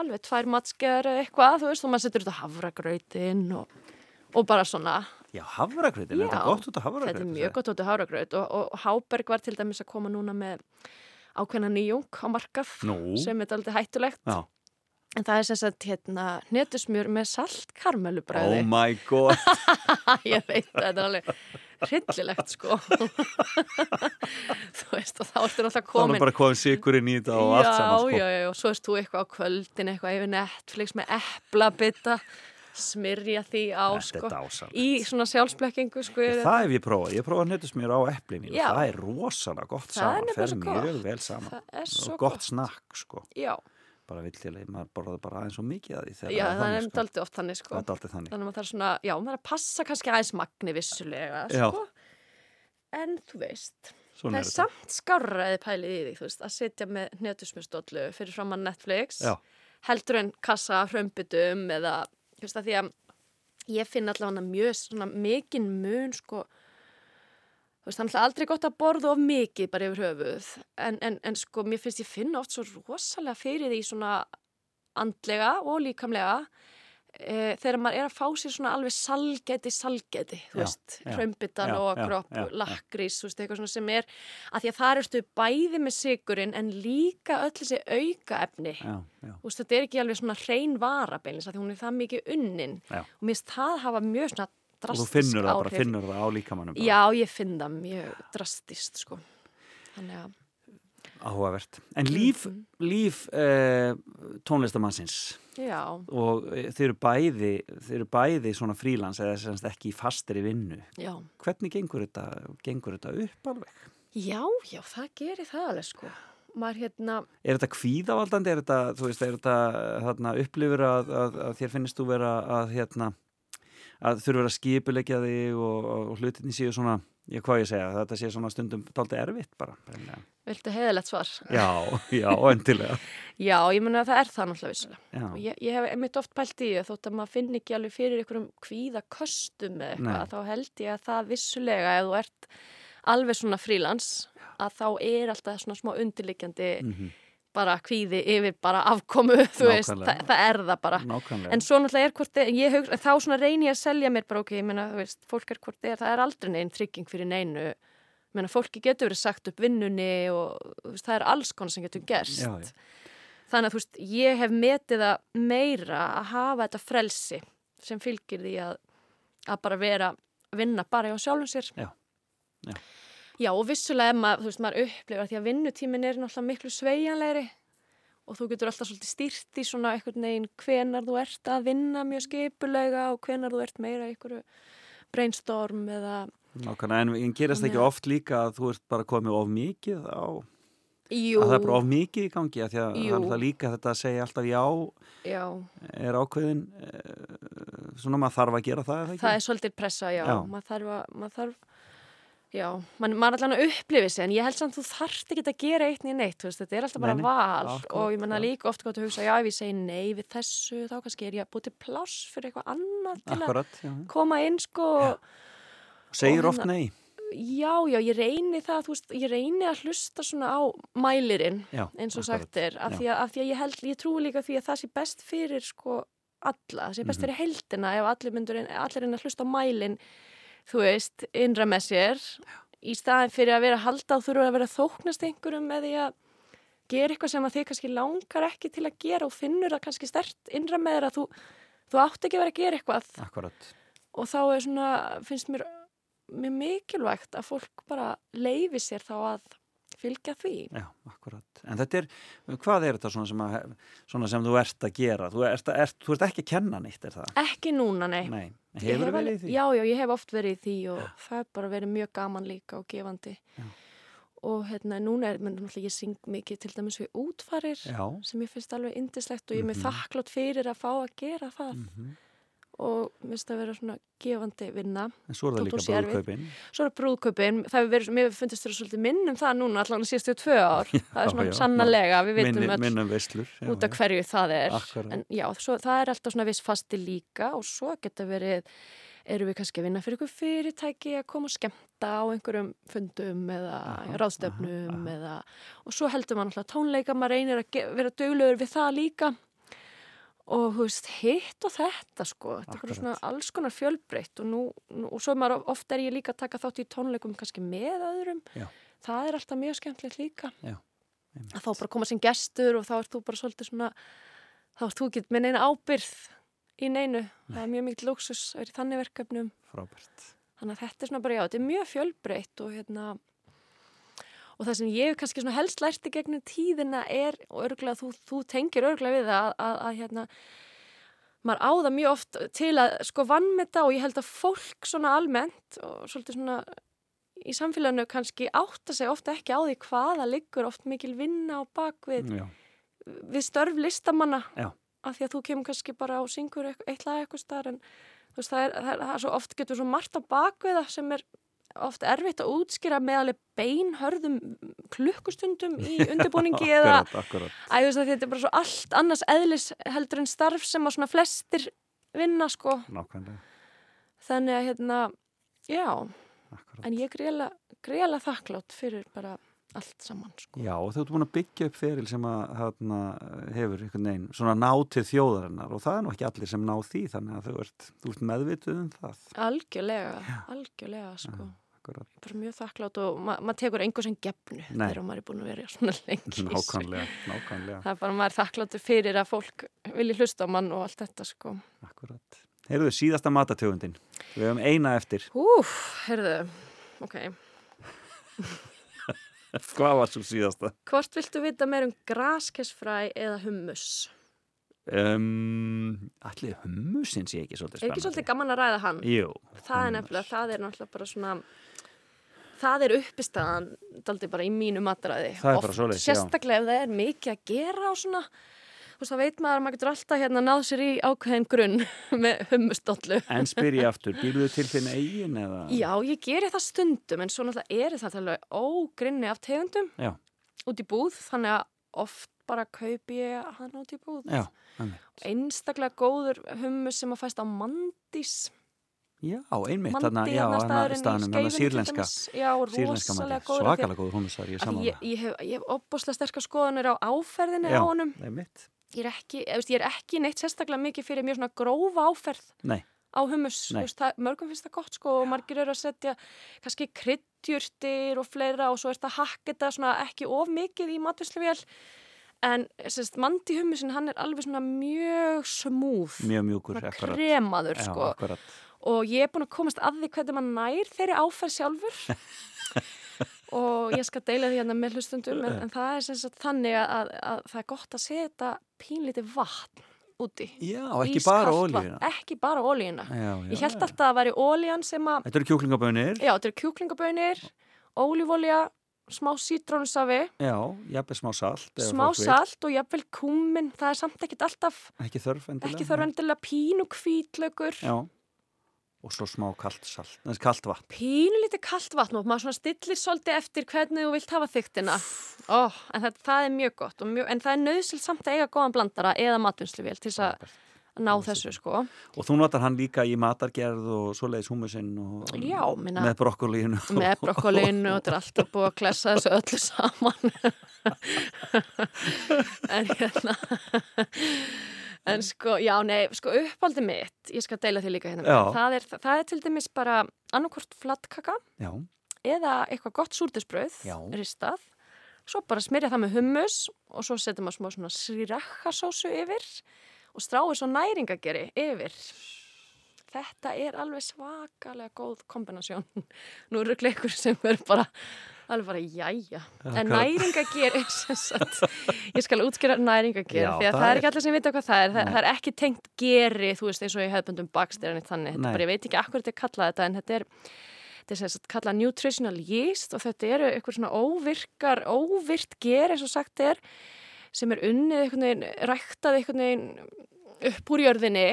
alveg tvær matskeðar eða eitthvað, þú veist, og maður setur þetta havragrautinn og, og bara svona, Já, hafragrautin, er þetta Já, gott út af hafragrautin? þetta er mjög gott út af havragraut og, og Háberg var til dæmis að koma núna með ákveðna nýjung á markað Nú. sem er aldrei hættulegt. Já. En það er sem sagt hérna netusmjör með salt karmelubræði. Oh my god. Ég veit að þetta er alveg hryllilegt sko. þú veist og þá ertu náttúrulega er komin. nú bara komið sigurinn í þetta og allt saman, sko. Já, já, já, og svo erst þú eitthvað á kvöldin, eitthvað yfir Netflix með eplabita, smyrja því á Þetta sko. er dásamlegt. Í svona sjálfsblekkingu sko. Ég, það hef ég prófað, ég prófað netusmjör á epli mínu, Já. það er rosalega gott Það er saman, fer mjög vel saman Það er svo og gott snakk sko, Já, bara vill til að maður borðaði bara aðeins og mikið að því já, það er sko. aldrei oft þannig sko. Það er aldrei þannig. Þannig að það er svona, já, maður er að passa kannski aðeins magni vissulega, Já. sko. En þú veist, Svona það er samt skárraði pælið í því, þú veist, að sitja með netusmjörsdóllu fyrir fram að Netflix, Já. heldur en kassa hrömbutum eða, þú veist, að því að ég finn allavega mjög svona mikinn mun, sko, þú veist, þannig að aldrei gott að borða of mikið bara yfir höfuð, en, en, en sko, mér finnst ég finna oft svo rosalega fyrir því svona andlega og líkamlega e, þegar maður er að fá sér svona alveg salgæti, salgæti, þú veist, hrömbitan og kropp, lakrís, þú veist, eitthvað svona sem er, að því að það erstu bæði með sigurinn en líka öll þessi auka efni. Já, já, Þú veist, þetta er ekki alveg svona hrein varabeinlis, að því hún er það mikið unnin. Já. Og mér finnst það hafa mjög svona og þú drastisk finnur það bara, áhrif. finnur það á líkamannum bara. Já, ég finn það mjög drastist, sko. Þannig að, Áhugavert. En líf, Mhm. líf eh, tónlistamannsins já, og eh, þeir eru bæði, þeir eru bæði svona frílans eða semst ekki í fastri vinnu. já. Hvernig gengur þetta, gengur þetta upp alveg? Já, já, það gerir það alveg, sko. Maður hérna, Er þetta kvíðavaldandi? Er þetta, þú veist, er þetta þarna, upplifur að, að, að þér finnst þú vera að, hérna, að þurfa að skipulegja þig og, og hlutinni séu svona, ég hvað ég segja, þetta sé svona stundum dálítið erfitt bara. hreinlega. viltu heiðalegt svar? Já, já, endilega. Já, ég menna að það er það náttúrulega vissulega. Já, ég, ég hef einmitt oft pælt í því að þótt að maður finn ekki alveg fyrir einhverjum kvíða köstum eða Nei. eitthvað, þá held ég að það vissulega ef þú ert alveg svona frílans að þá er alltaf svona smá undirliggjandi mhm, bara kvíði yfir bara afkomu, þú veist, Nákvæmlega. það, það er það bara. nákvæmlega. En svo náttúrulega er hvort, ég hugsa, þá svona reyni ég að selja mér bara, ok, ég meina, þú veist, fólk er hvort er, það er aldrei neinn trygging fyrir neinu, ég meina, fólki getur verið sagt upp vinnunni og veist, það er alls konar sem getur gerst. Já, já. Þannig að, þú veist, ég hef metið það meira að hafa þetta frelsi sem fylgir því að, að bara vera, vinna bara hjá sjálfum sér. Já, já. Já, og vissulega maður, þú veist, maður upplifir því að vinnutímin er náttúrulega miklu sveigjanlegri og þú getur alltaf svolítið stýrt í svona einhvern veginn hvenar þú ert að vinna mjög skipulega og hvenar þú ert meira í einhverju brainstorm eða Nákvæmlega, en, en gerast ekki að- oft líka að þú ert bara komið of mikið á, Jú, að það er bara of mikið í gangi að því að Jú. það er líka þetta að segja alltaf já já, er ákveðin eh, svona maður þarf að gera það, það ekki? það er svolítið pressa, já, Já. maður þarf að, maður þarf, já, man, maður er allan að upplifi sig en ég held samt þú þarft ekki að gera eitt niður neitt, veist, þetta er alltaf bara Nei, nei, val. akkurat, og ég menna líka oft gott að hugsa, já, ef ég segi nei við þessu, þá kannski er ég að búið til pláss fyrir eitthvað annað til að Akkurat, já. koma inn, sko, Segir og oft hérna- nei. Já, já, ég reyni það, þú veist, ég reyni að hlusta svona á mælirinn, já, eins og sagt er, af því, að, af því að ég held, ég trúi líka því að það sé best fyrir, sko, alla, það sé best Mhm. fyrir heldina ef allir myndur, allir reyna að hlusta á mælinn, þú veist, innra með sér, í staðin fyrir að vera að halda og þurfa að vera þóknast einhverjum með því að gera eitthvað sem að þið kannski langar ekki til að gera og finnur það kannski stert innra með þér að þú, þú átt ekki að vera að gera eitthvað. Akkurat, og þá er svona, finnst mér mjög mikilvægt að fólk bara leifi sér þá að fylgja því. já, akkurat En þetta er, hvað er þetta svona sem, að, svona sem þú ert að gera? Þú ert, ert, þú ert ekki að kenna neitt, er það? Ekki núna, nei. Nei, hefur hef verið í því? Já, já, ég hef oft verið í því og það er bara verið mjög gaman líka og gefandi. Já. Og hérna, núna er, menn ég syng mikið til dæmis við útfarir Já, sem ég finnst alveg indislegt og ég er Mhm. með þakklátt fyrir að fá að gera það mhm. Og minnst að vera svona gefandi vinna. en svo er það líka brúðkaupin Svo er brúðkaupin, það hefur verið, mér fundist þér svolítið minnum það núna allan síðustu tvö ár. það er svona já, sannarlega, við Minnum veislur já, út af já. hverju það er Akkurat. en já, svo, það er alltaf svona viss fasti líka og svo geta verið eru við kannski að vinna fyrir ykkur fyrirtæki að koma og skemmta á einhverjum fundum eða Aha, ráðstöfnum aha, aha. eða og svo heldur maður alltaf tónleika maður reynir að vera döglegur við það líka og veist, hitt og þetta sko, þetta er svona alls konar fjölbreytt og nú, nú og svo er maður oft er ég líka að taka þátt í tónleikum kannski með öðrum. Já. það er alltaf mjög skemmtilegt líka. Einmitt. að þá bara koma sem gestur og þá ert þú bara svolítið svona þá ert þú ekki með neina ábyrð í neinu, það er mjög mikið lúksus að vera í þannig verkefnum. Frábært. Þannig að þetta er svona bara, já, þetta er mjög fjölbreytt og hérna og það sem ég kannski helst lært í gegnum tíðina er, og örgulega þú, þú tengir örgulega við það að, að, að hérna maður áða mjög oft til að sko vannmeta og ég held að fólk svona almennt og svolítið svona í samfélaginu kannski átta sig ofta ekki á því hvaða liggur oft mikil vinna á bakvið Já, við störf listamanna Já. af því að þú kemur kannski bara og syngur eitt lag eitthvað starf en veist, það, er, það, er, það er svo oft getur svo margt á bakviða sem er oft erfitt að útskýra með alveg beinhörðum klukkustundum í undirbúningi eða akkurat, veist að þetta er bara svo allt annars eðlis heldur en starf sem að svona flestir vinna sko. Nákvæmlega, þannig að hérna, já. Akkurat. En ég er greiðlega, greiðlega þakklátt fyrir bara allt saman sko. Já, þú ert búin að byggja upp feril sem að hana, hefur einhvern veginn svona nátið þjóðarinnar. Og það er nú ekki allir sem ná því þannig að þú ert, þú ert meðvituð um það. algjörlega, algjörlega sko. Akkurat. bara mjög þakklátt og ma maður tekur engur sem gefnu þegar maður er búin að vera svona lengi. Nákvæmlega, nákvæmlega, það er bara maður þakkláttur fyrir að fólk vilji hlusta á mann og allt þetta sko akkurat. Heyrðu, síðasta matatöfundin. Við hefum eina eftir. Úf, heyrðu, ok Hvað var svo síðasta? Hvort viltu vita meir um graskessfræ eða hummus? Um, allir hummusin sé ekki svolítið Er spennandi. ekki svolítið gaman að ræða hann? Jú. það er hummus. nefnilega, það er náttúrulega bara svona það er uppistaðan daldi bara í mínu matræði Oft, sérstaklega ef það er mikið að gera og svona þú veist, það veit maður að maður getur alltaf hérna náð sér í ákveðin grunn með hummustollu En spyr ég aftur, býrðu til þinn eigin eða? Já, ég geri það stundum en svo náttúrulega er það alveg ógrinni af tegundum Já, út í búð þannig að oft bara kaupi ég hann út í búð. Já, einstaklega góður hummus sem að fæst á Mandís Já, einmitt, þarna, já, þarna staðnum, þarna sírlenska. Já, sírlenska að- svakalega góður hummusar, ég af því saman ég, ég hef, ég hef opbúslega sterkar skoðanir á áferðinni Já. á honum. Einmitt, ég er, ekki, eða, veist, ég er ekki neitt sérstaklega mikið fyrir mjög svona grófa áferð nei, á. Þú veist, það, mörgum finnst það gott sko og margir eru að setja kannski kryddjurtir og fleira og svo er þetta hakk þetta svona ekki of mikið í matvisluvél en sérst, mandi hummusin hann er alveg svona mjög smúð mjög mjúkur, kremaður sko. akkurat. Og ég er búin að komast að því hvernig maður nær þeirri áferð sjálfur. Og ég skal deila því hérna með hlustundum en, en það er sem sagt þannig að, að, að það er gott að setja pínlítið vatn úti Já, ekki bara Ískalt ólíuna. vatn, ekki bara ólíuna ég held alltaf að það væri ólían sem að Þetta eru kjúklingabönir, já, þetta eru kjúklingabönir ólífólja, smá sítrónusafi. Já, jafnveg smá salt. smá salt og jafnvel kúmin það er samt ekkit alltaf Ekki þörf endilega. ekki þarf endilega pínu kvítlaugur Já, og svo smá kalt salt, þessi kalt vatn. pínu lítið kalt vatn og maður svona stillir svolítið eftir hvernig þú vilt hafa þyktina oh, en það, það er mjög gott mjög, en það er nöðsilt samt að eiga góðan blandara eða matvinnsluvél til þess að ná þessu sko Og þú notar hann líka í matargerð og svoleiðis hummusinn og Já, minna- með brokkolínu. með brokkolinu og þetta er alltaf búið að klessa þessu öllu saman en hérna en sko, já, nei, sko uppáldi mitt ég skal deila því líka hérna. Það er, það er til dæmis bara annarkvort flattkaka Já, eða eitthvað gott súrdisbröð ristað. Svo bara smyrja það með hummus og svo setjum maður smá svona sriracha-sósu yfir og stráið svo næringageri yfir. Þetta er alveg svakalega góð kombinasjón. Nú eru ykkur sem er bara alveg bara jæja. En sagt ég skal útskýra næringager Já, því að það er ekki allir sem vita hvað það er. Það, það er ekki tengt geri þú veist eins og ég hefðbundum bakst er þannig, þetta bara, ég veit ekki akkur þetta er kallað þetta en þetta er þetta er sagt kallað nutritional yeast og þetta eru eitthvað svona óvirkar, óvirt ger eins og sagt er sem er unnið einhvern veginn, ræktað einhvern veginn upp úr jörðinni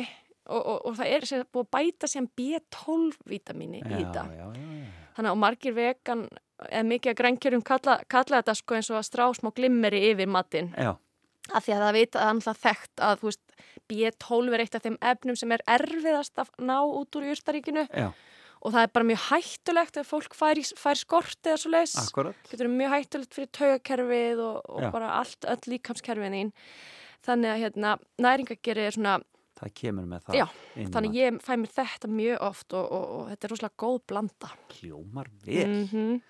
og, og, og það er sem búið að bæta sem B12-vítamíni í þetta. Þannig að margir vegan eða mikið að grænkjörum kalla, kalla þetta sko eins og að strá smá glimmeri yfir matinn Já, af því að það veit að það er náttúrulega þekkt að þú veist, B12 er eitt af þeim efnum sem er erfiðast að ná út úr júrtaríkinu já, og það er bara mjög hættulegt ef fólk fær, fær skort eða svo akkurat. getur mjög hættulegt fyrir taugakerfið og, og bara allt, öll líkamskerfin þín þannig að hérna, næringageri er svona Það kemur með það. Já, þannig ég fæ mér þetta mjög oft og, og, og þetta er rosalega góð blanda Hljómar vel. -hmm.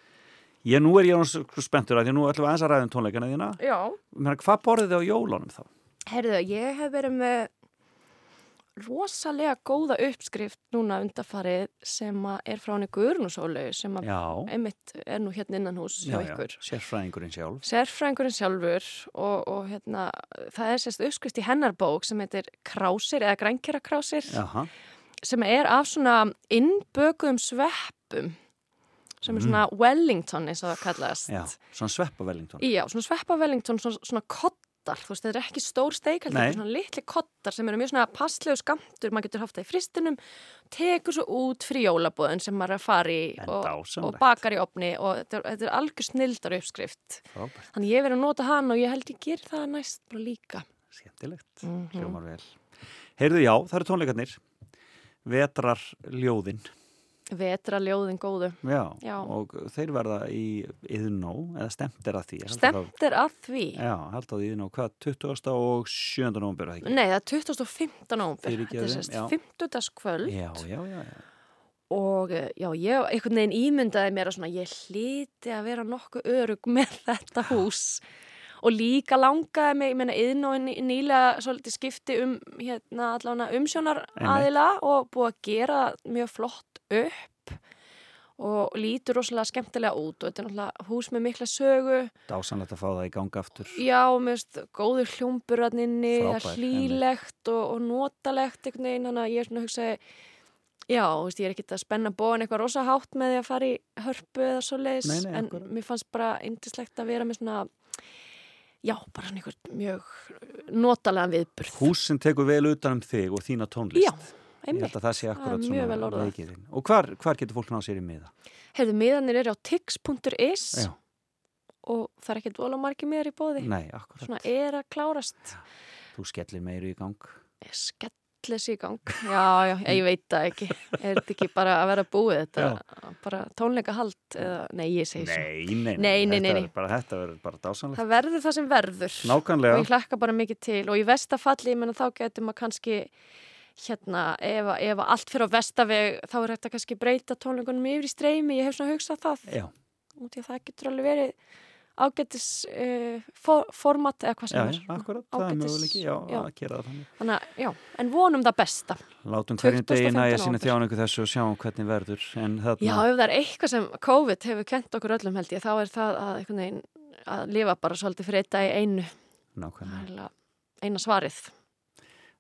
Ég nú er ég svo spenntur að því nú ætlum við aðeins að ræða um tónleikana þína. Já, Menna, hvað borðið þið á jólunum þá? heyrðu, ég hef verið með rosalega góða uppskrift núna undarfarið sem að er frá henni Guðrunusólu sem að Já, einmitt er nú hérna innan hús hjá ykkur sérfræðingurinn sjálf. sérfræðingurinn sjálfur og, og hérna, það er sérst uppskrift í hennar bók sem heitir Krásir eða Grænkjara Krásir Jaha, sem er af svona innbökuðum sveppum sem er svona Wellington eins og það kallast Mm. já, svona sveppa Wellington. Já, svona sveppa Wellington, svona, svona kottar þú veist, þetta er ekki stór steik heldur, Nei. þetta er svona litli kottar sem eru mjög svona passlegu skamtur, maður getur haft það í fristinum tekur svo út fyrir jólabóðin sem maður er að fara í og, og bakar í opni og þetta er, er algjör snildar uppskrift Frábært, þannig ég verið að nota hann og ég held ég ger það næst bara líka skemmtilegt. Mhm. Hljómar vel. Heyrðu, já, það eru tónleikarnir. Vetrar ljóðin. Vetraljóðin góðu. Já, Já. og þeir verða í Yðnó, eða stemt er að því Stemt er að því. Já, held á því Yðnó, hvað, 20. og 7. nómber, ekki? Nei, það er 2015 nómber. Fyrirgefðu, Þetta er sérst já. 50. kvöld Já, já, já, já. og eh, já, ég einhvern veginn ímyndaði mér að svona ég hliti að vera nokkuð örug með þetta hús og líka langaði mig, ég meina, yðn og nýlega svolítið skipti um hérna allavega umsjónar aðila og búið að gera mjög flott upp. Og lítur rosalega skemmtilega út og þetta er náttúrulega hús með mikla sögu. Dásanlegt að fá það í gang aftur. Já, mér veist, góður hljómbur hann inni, það er hlýlegt og, og notalegt einhvern veginn, þannig að ég er svona að hugsa já, veist, ég er ekkert að spenna bóin eitthvað rosa hátt með því að fara í hörpu eða svo leiðis, en mér fannst bara indislegt að vera með svona já, bara svona einhvern mjög notalega viðburð. Hús sem tekur vel utan um þig og þína tónlist. Já, Ég einmitt. held að það sé akkurat er mjög vel svona orðað. leikirinn. Og hvar, hvar getur fólk náð sér í miða? Heyrðu, miðanir eru á tix.is Já. og það er ekkert vola margir miðar í bóði. Nei, akkurat. Svona er að klárast. Þú skellir meiru í gang. Ég skellis í gang. Já, já, ég veit það ekki. Er þetta ekki bara að vera búið þetta? Bara tónleika hald? Eða, nei, ég segi svo. Nei, nei, Nei, nei, Þetta bara, þetta verður bara dásanlegt. Það verður það sem verður. Og Nákvæmlega. ég hlakka bara mikið til. Og í vestafalli, ég menna þá getur maður kannski, hérna, ef, ef allt fyrir á vestaveg, þá er þetta kannski breyta tónleikunum yfir í streymi. Ég hef svona hugsað það. Já, Út í að það getur alveg verið ágætis uh, for, format eða hvað já, sem já, er. akkurat. Það er Ágætis- möguleiki, já, já. að gera það þannig. Þannig að, já, en vonum það besta. Látum hverjum degi 25. næja sína þjáningu þessu og sjáum hvernig verður. Þarna, Já, ef það er eitthvað sem COVID hefur kent okkur öllum held ég, þá er það að, einhvern veginn, að lifa bara svolítið dag í einu, nákvæmlega. Eina svarið.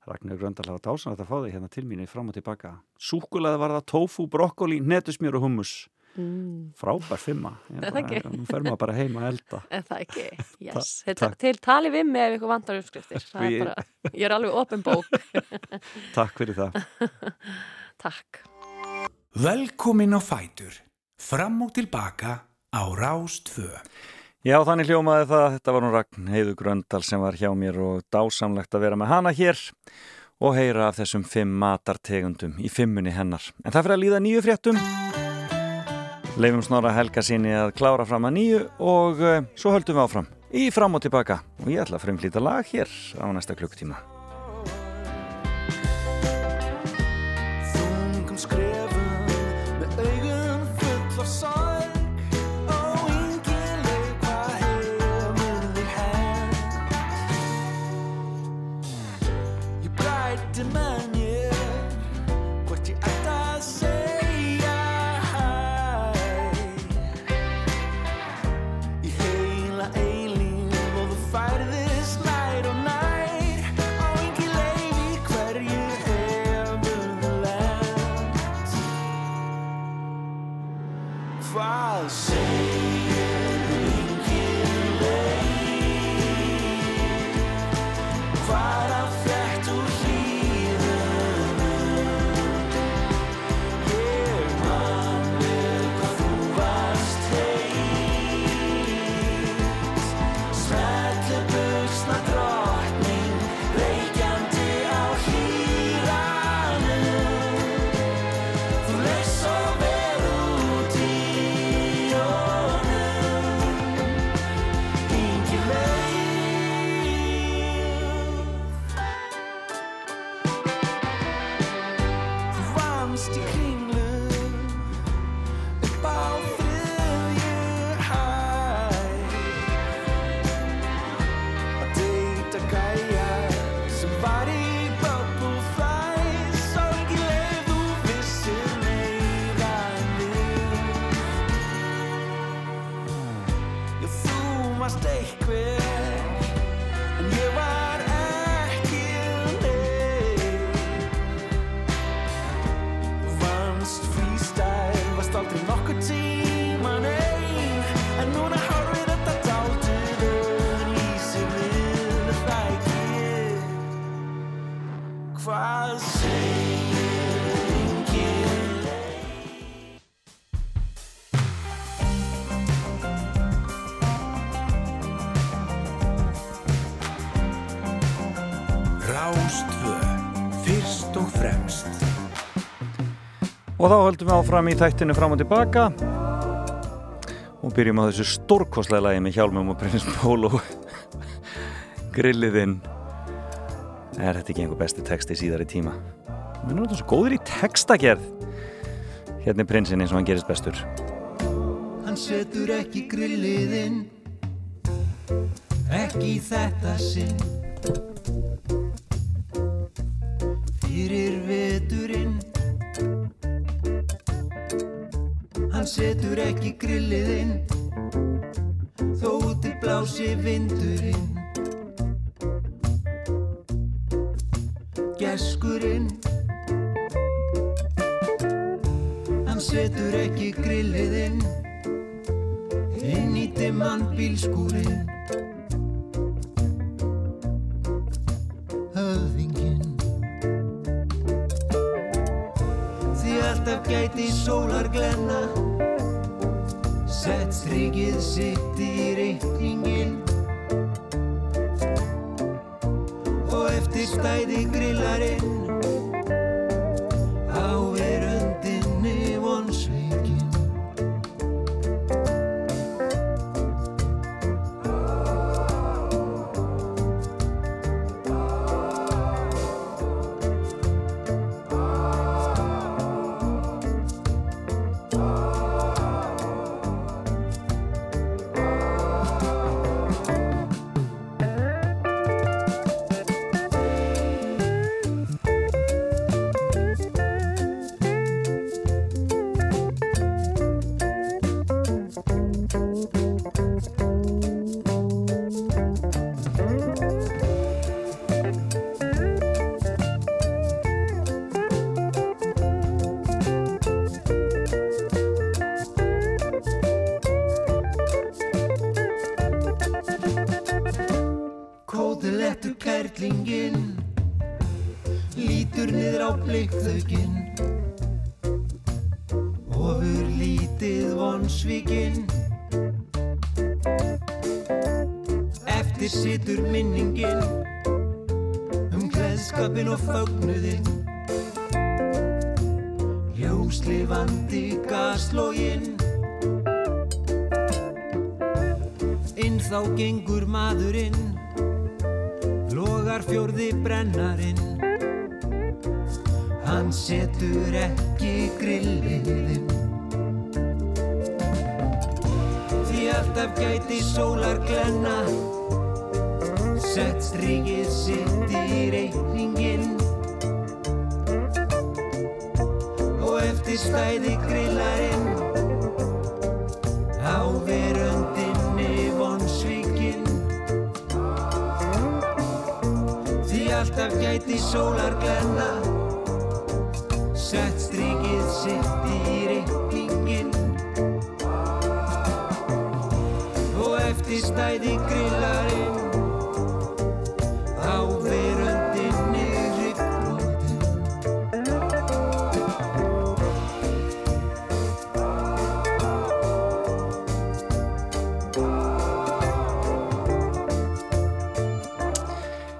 Ragnar Gröndal hafa dásanlegt að fá þig hérna til mín í fram og tilbaka. Súkulaði var það tofu, brokkoli, netusmjör og hummus. Mm. Frábær fimma. Er? Nú fer maður bara heim að elda. En það ekki, yes. Ta- takk. til tali við ef ykkur vantar uppskriftir. Ég- er bara, ég er alveg opin bók. Takk fyrir það. Takk. Velkomin á Fætur. Fram og tilbaka á Rástfö. Já, þannig hljómaði það. Þetta var nú Ragn Heiðu Gröndal sem var hjá mér og dásamlegt að vera með hana hér og heyra af þessum fimm matartegundum í fimmunni hennar. En það fyrir að líða nýju fréttum. Leifum snorra helga sinni að klára fram að nýju og uh, svo höldum við áfram í fram og tilbaka og ég ætla að frumflýta lag hér á næsta klukktíma. Og þá höldum við áfram í þættinu fram og tilbaka. Og byrjum á þessu stórkostlega lagi með Hjálmum og Prins Pólo Grilliðinn Er þetta ekki einhver besti texti síðar í tíma? Við erum þetta svo góður í textagerð. Hérna er prinsinn eins og hann gerist bestur. Hann setur ekki grilliðinn Ekki þetta sinn. Fyrir veturinn Hann setur ekki grilliðinn Þó úti blási vindurinn. Geskurinn. Hann setur ekki grilliðinn inn í dimman bílskúrin see.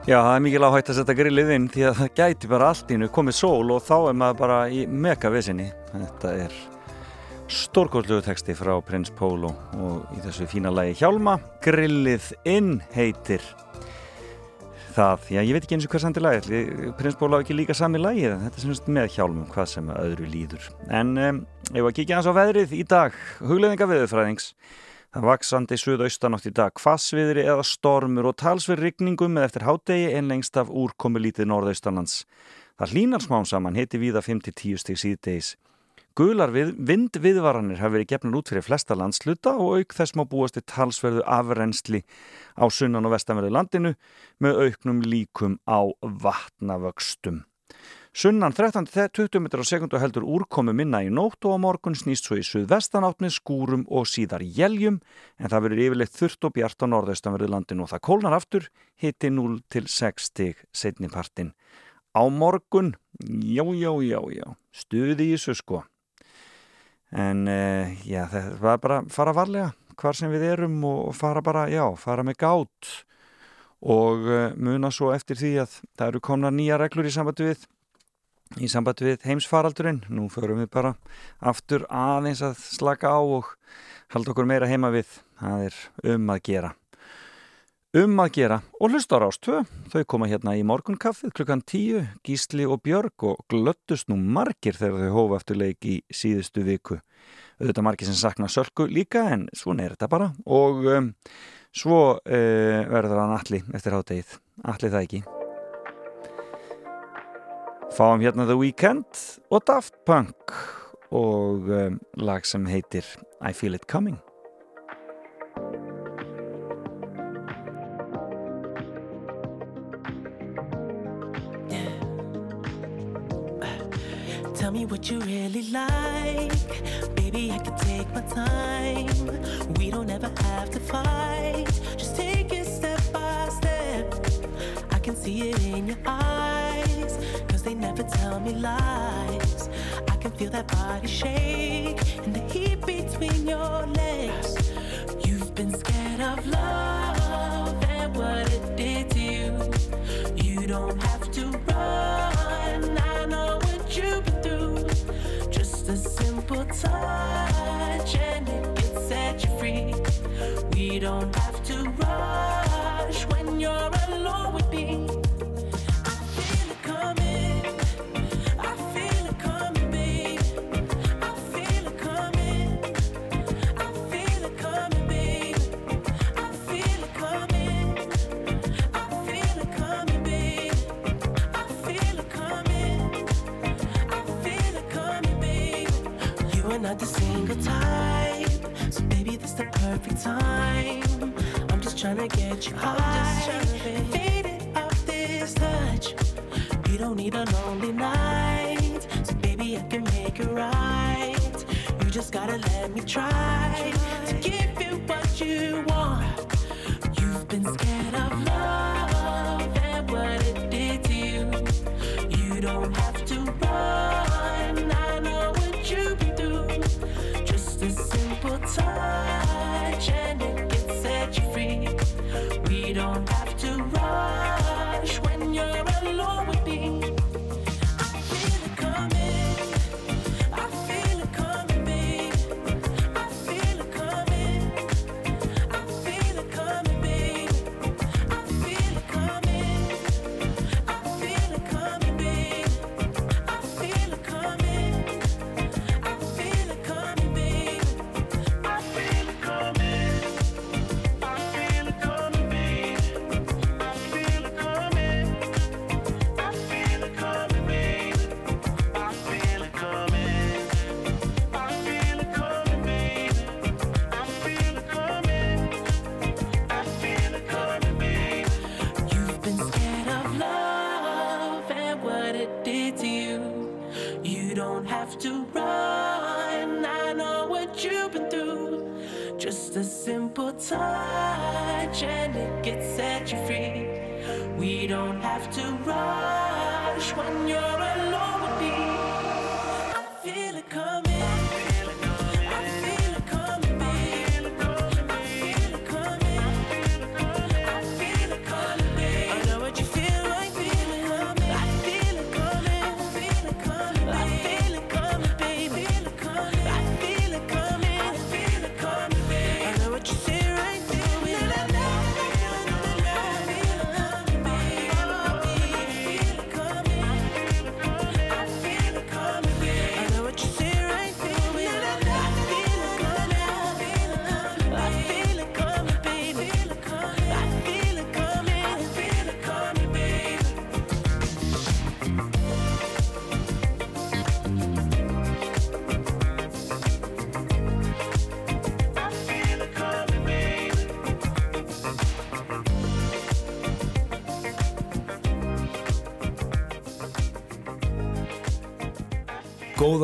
Já, það er mikil áhægt að setja grillið inn því að það gæti bara allt innu komið sól og þá er maður bara í mega vesinni. Þetta er stórkóðlegu texti frá Prins Pólo og í þessu fína lagi Hjálma, grillið inn heitir það. Já, ég veit ekki eins og hvað samt er lagi, Prins Pólo hafa ekki líka sami lagi, þetta er semst með Hjálmum, hvað sem öðru líður. En um, ef að kíkja hans á veðrið í dag, hugleðinga veðurfræðings, Það vaksandi suðaustanátt í dag kvassviðri eða stormur og talsverð rigningum með eftir hádegi en lengst af úrkomi lítið norðaustanlands. Það hlínar smám saman heiti víða 5-10 stig síðdegis. Gular við, vindviðvaranir hafi verið gefnur út fyrir flesta landsluta og auk þess má búast í talsverðu afrensli á sunnan og vestanverðu landinu með auknum líkum á vatnavöxtum. Sunnan 13-20 metrar á sekundu heldur úrkomi minna í nótt og á morgun snýst svo í suðvestanátt með skúrum og síðar jæljum en það verður yfirleitt þurft og bjart á norðaustanverðu landinu og það kólnar aftur hitti 0 til 6 stig setnipartin. Á morgun, já, já, já, já, stuði í þessu sko. En uh, já, það var bara fara varlega hvar sem við erum og fara bara, já, fara með gátt og uh, muna svo eftir því að það eru komna nýja reglur í sambandi við í samband við heimsfaraldurinn. Nú förum við bara aftur aðeins að slaka á og halda okkur meira heima við. Það er um að gera. Um að gera og hlusta á Rástvö. Þau koma hérna í morgunkaffið klukkan tíu, Gísli og Björg og glöttust nú margir þegar þau hófa eftir leik í síðustu viku. Auðvitað margir sem sakna sölku líka en svona er þetta bara og um, svo uh, verður hann allir eftir háttegið. Allir það ekki. Fáum hérna The Weeknd og Daft Punk og um, lag sem heitir I Feel It Coming. Tell me what you really like. Baby, I can take my time. We don't ever have to fight. Just take it step by step. See it in your eyes. Cause they never tell me lies. I can feel that body shake and the heat between your legs. You've been scared of love and what it did to you. You don't have to run. I know what you've been through. Just a simple touch and it can set you free. We don't the perfect time. I'm just tryna get you high, faded off this touch. You don't need a lonely night, so baby, I can make it right. You just gotta let me try to give you what you want. You've been scared of love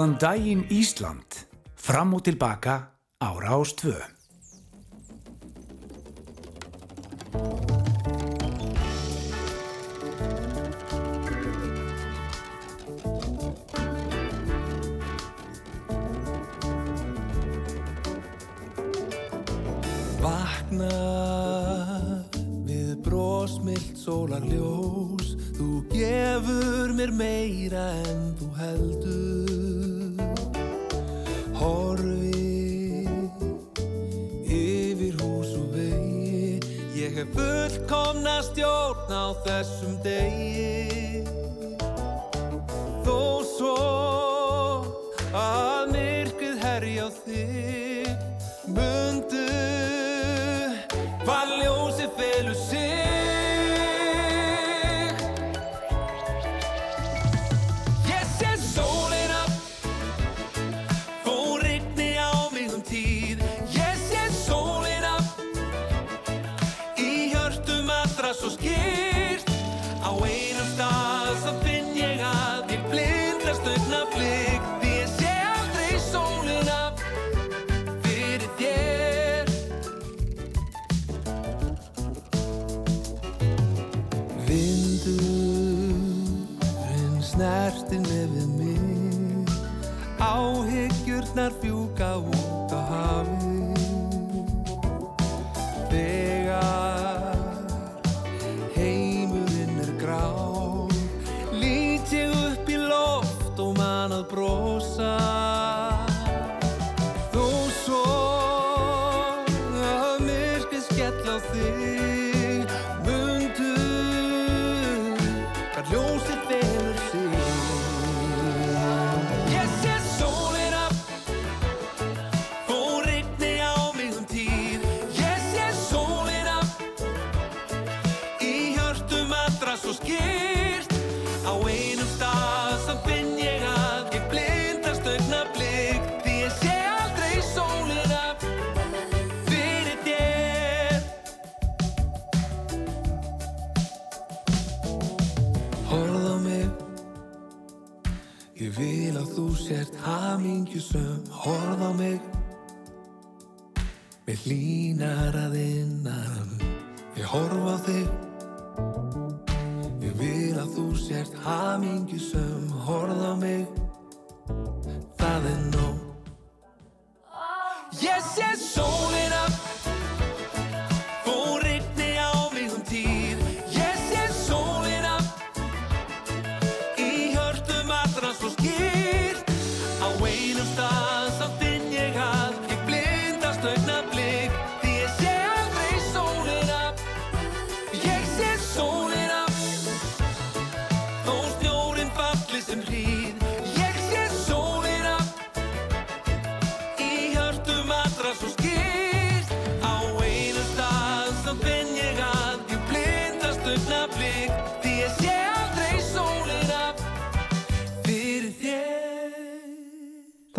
Góðan daginn Ísland. Fram og tilbaka ára ást 2. að myrkrið herja á þig. Mundu hvað ljósið felur sig hamingjusum Horð á mig. Mér hlýnar að innan. Ég horf á þig. Ég vil að þú sért hamingjusum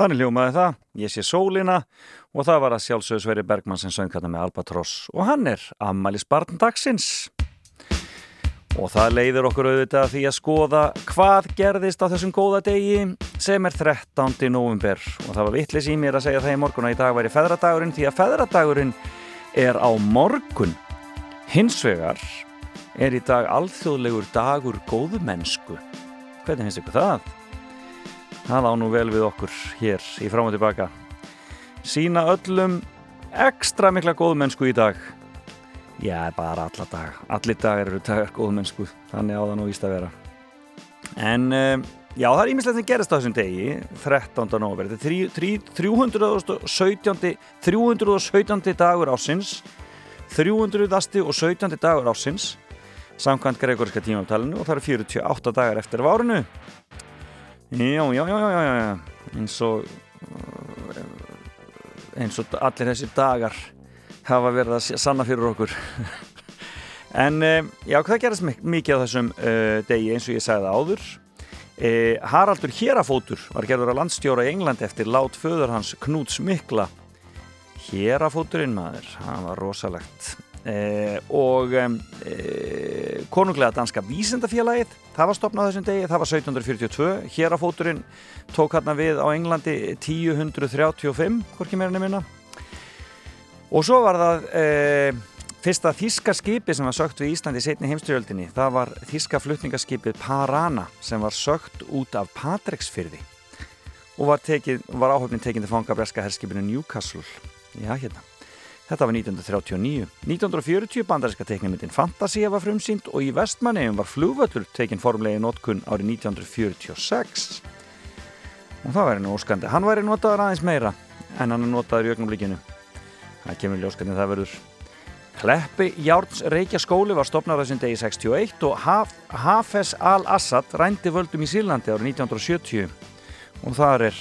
Þannig hljómaði það, ég sé sólina og það var að sjálfsögðu Sverri Bergmann sem söng þetta með Albatross og hann er ammælis barn dagsins. Og það leiðir okkur auðvitað að því að skoða hvað gerðist á þessum góða degi sem er 13. november og það var vittlis í mér að segja það í morgun að í dag væri feðradagurinn því að feðradagurinn er á morgun. Hins vegar er í dag alþjóðlegur dagur góðmennsku. Hvernig finnst ykkur það? Það á nú vel við okkur hér í fram og tilbaka. Sína öllum ekstra mikla góðmennsku í dag. Já, bara alla dag. Allir dagar eru dagar góðmennsku. Þannig á það nú víst að vera. En um, já, það er ímislegt sem gerist á þessum degi, 13. november. Þetta er þrí- þrí- 317. 317. dagur ásins. 300. og 17. dagur ásins. Samkvæmt gregoriska tímamtalinu og það eru 48 dagar eftir af árinu. Já, já, já, já, já, eins og uh, eins og allir þessi dagar hafa verið að sanna fyrir okkur. En um, já, hvað gerast mik- mikið á þessum uh, degi eins og ég sagði áður? Uh, Haraldur Hérafótur var gerður að landstjóra í Englandi eftir lát föður hans Knúts Mikla. Hérafóturinn maður, það var rosalegt Eh, og eh, konunglega danska vísindafélagið það var stopnað þessum degi, það var 1742 hér á fóturinn tók hérna við á Englandi 1035 hvorki meira nefnina og svo var það eh, fyrsta þíska skipi sem var sögt við Íslandi í setni heimstyrjöldinni það var þíska flutningaskipið Parana sem var sögt út af Patreksfyrði og var, var áhöfnin tekin til fanga breska herskipinu Newcastle. Já hérna Þetta var 1939. 1940 bandaríska teiknumyndin Fantasia var frumsýnd og í vestmannegjum var flugvöllur tekin formlegi notkun árið 1946. Og það væri nú óskandi. Hann væri notaður aðeins meira en hann er notaður í ögnumlikinu. Það kemur ljóskandi það verður. Kleppi Járns Reykja skóli var stopnað þessum degi 61 og Haf Hafez al-Assad rændi völdum í Sýrlandi árið 1970 og þar er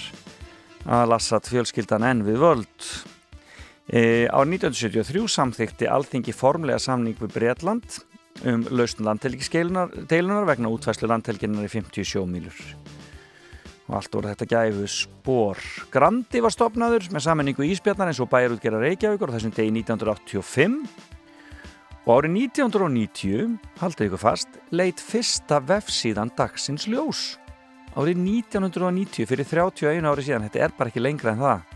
al-Assad fjölskyldan enn við völd. E, árið 1973 samþykti alþingi formlega samning við Breitland um lausn landhelgiskeilunar vegna útvæslu landhelginnar í 50 sjómílur og allt voru þetta gæfu spór. Grandi var stopnaður með sammenningu Ísbjarnar eins og bæjarútgerra Reykjavíkur og þessum degi 1985 og árið 1990, haldið ykkur fast, leitt fyrsta vefsíðan dagsins ljós. Árið 1990, fyrir 31 ári síðan, þetta er bara ekki lengra en það.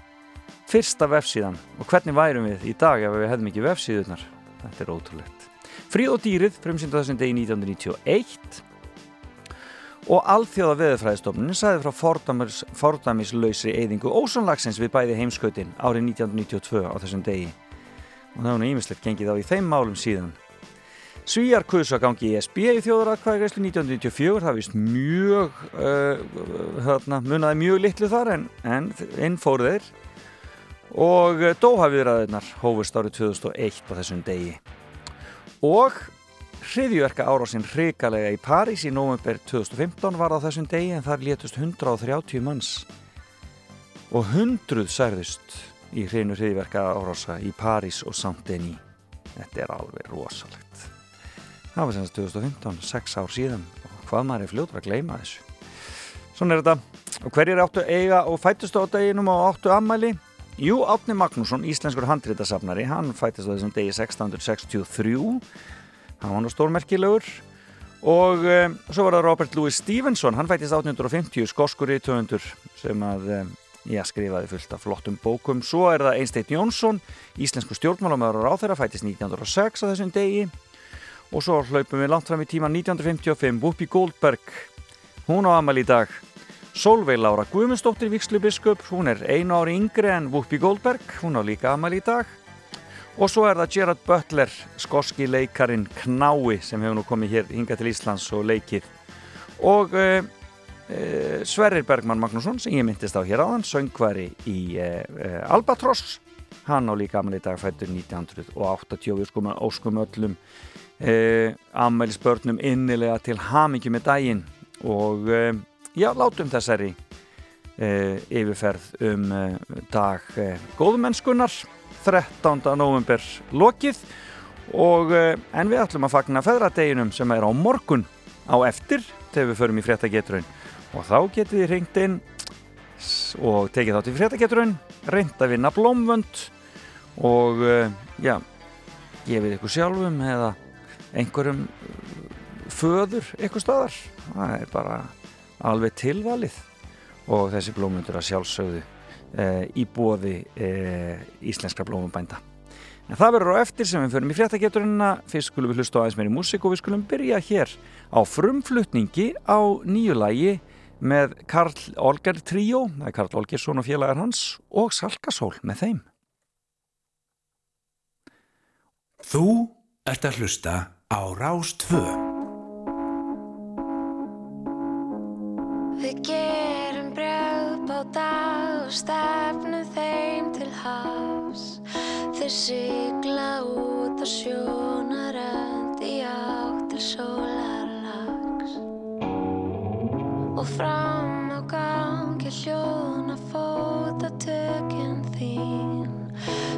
Fyrsta vefsíðan. Og hvernig værum við í dag ef við hefðum ekki vefsíðunar? Þetta er ótrúlegt. Fríð og dýrið, frumsynda þessum degi 1991 og alþjóða veðurfræðistofnun sagði frá fordamislausri eyðingu ósónlagsins við bæði heimskautin árið 1992 á þessum degi. Og það var nú ímislegt gengið á í þeim málum síðan. Svíjar kusa gangi í ESB í þjóðarakvæðgreyslu 1994 það vist mjög uh, þarna, munaði mjög litlu þar en, en inn fór þeir og dóhafiðraðirnar hófust árið 2001 á þessum degi. Og hriðjverka árásinn hrikalega í París í november 2015 var á þessum degi en þar létust 130 manns. Og hundruð særðust í hrinu hriðjverka árása í París og Saint-Denis. Þetta er alveg rosalegt. Það var semst 2015, 6 ár síðan. Og hvað maður er fljóður að gleyma þessu. Svona er þetta. Og hverjir áttu eiga og fættust á deginum og áttu ammæli Jú, Átni Magnússon, íslenskur handréttasafnari hann fættist á þessum degi 1663 hann var nú stórmerkilegur. Og um, svo var það Robert Louis Stevenson hann fættist 1850 skoskur í töfundur sem að um, já, skrifaði fullt af flottum bókum. Svo er það Einstein Jónsson íslensku stjórnmálamöður á þeirra fættist 1906 á þessum degi. Og svo hlaupum við langt fram í tíma 1955 Whoopi Goldberg. Hún á amal í dag Solveig Laura Guðmundsdóttir Víkslubiskup hún er einu ári yngri en Whoopi Goldberg hún á líka amal í dag Og svo er það Gerard Butler, skoski leikarin Knái sem hefur nú komið hér hinga til Íslands og leikið. Og uh, uh, Sverrir Bergman Magnússon sem ég myndist á hér áðan, söngvari í uh, Albatross. Hann á líka amal í dag fættur 1980 sko með óskum öllum ammælisbörnum innilega til hamingi með daginn. Og já, látum þessari yfirferð um dag góðmennskunnar. 13. november lokið og eh, en við ætlum að fagna feðradeginum sem er á morgun á eftir þegar við förum í fréttageturinn og þá getur við ringt inn og tekið þátt í fréttageturinn reynd að vinna blómvönd og eh, já gefið ykkur sjálfum eða einhverjum föður ykkur staðar það er bara alveg tilvalið og þessi blómvöndur að sjálfsögðu Eh, í bóði eh, íslenskra blómabænda. En það verður á eftir sem við förum í fréttageturina, fyrst skulum við hlusta aðeins meiri músik og við skulum byrja hér á frumflutningi á nýju lægi með Karl Olger Tríó, það er Karl Olgersson og félagar hans og Salkasól með þeim. Þú ert að hlusta á Rás Við gerum brjáðbáta og stefnum þeim til hafs. Þeir sigla út á sjónarönd í átt til sólarlags. Og fram á gangi hljóna fóta tökinn þín.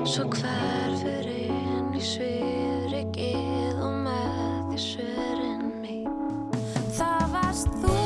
Svo hverfur inn í svifrikið og með því svörin mín. Það varst þú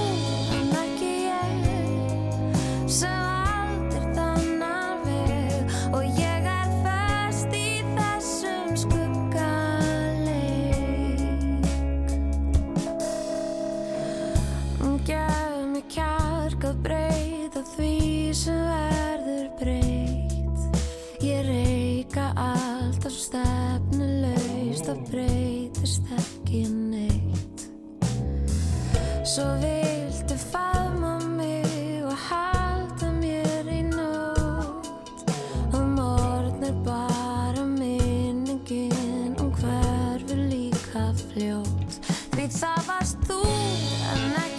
Svo viltu faðma mig og halda mér í nótt. Og morgun er bara minningin um hverfi líka fljótt. Því það varst þú en ekki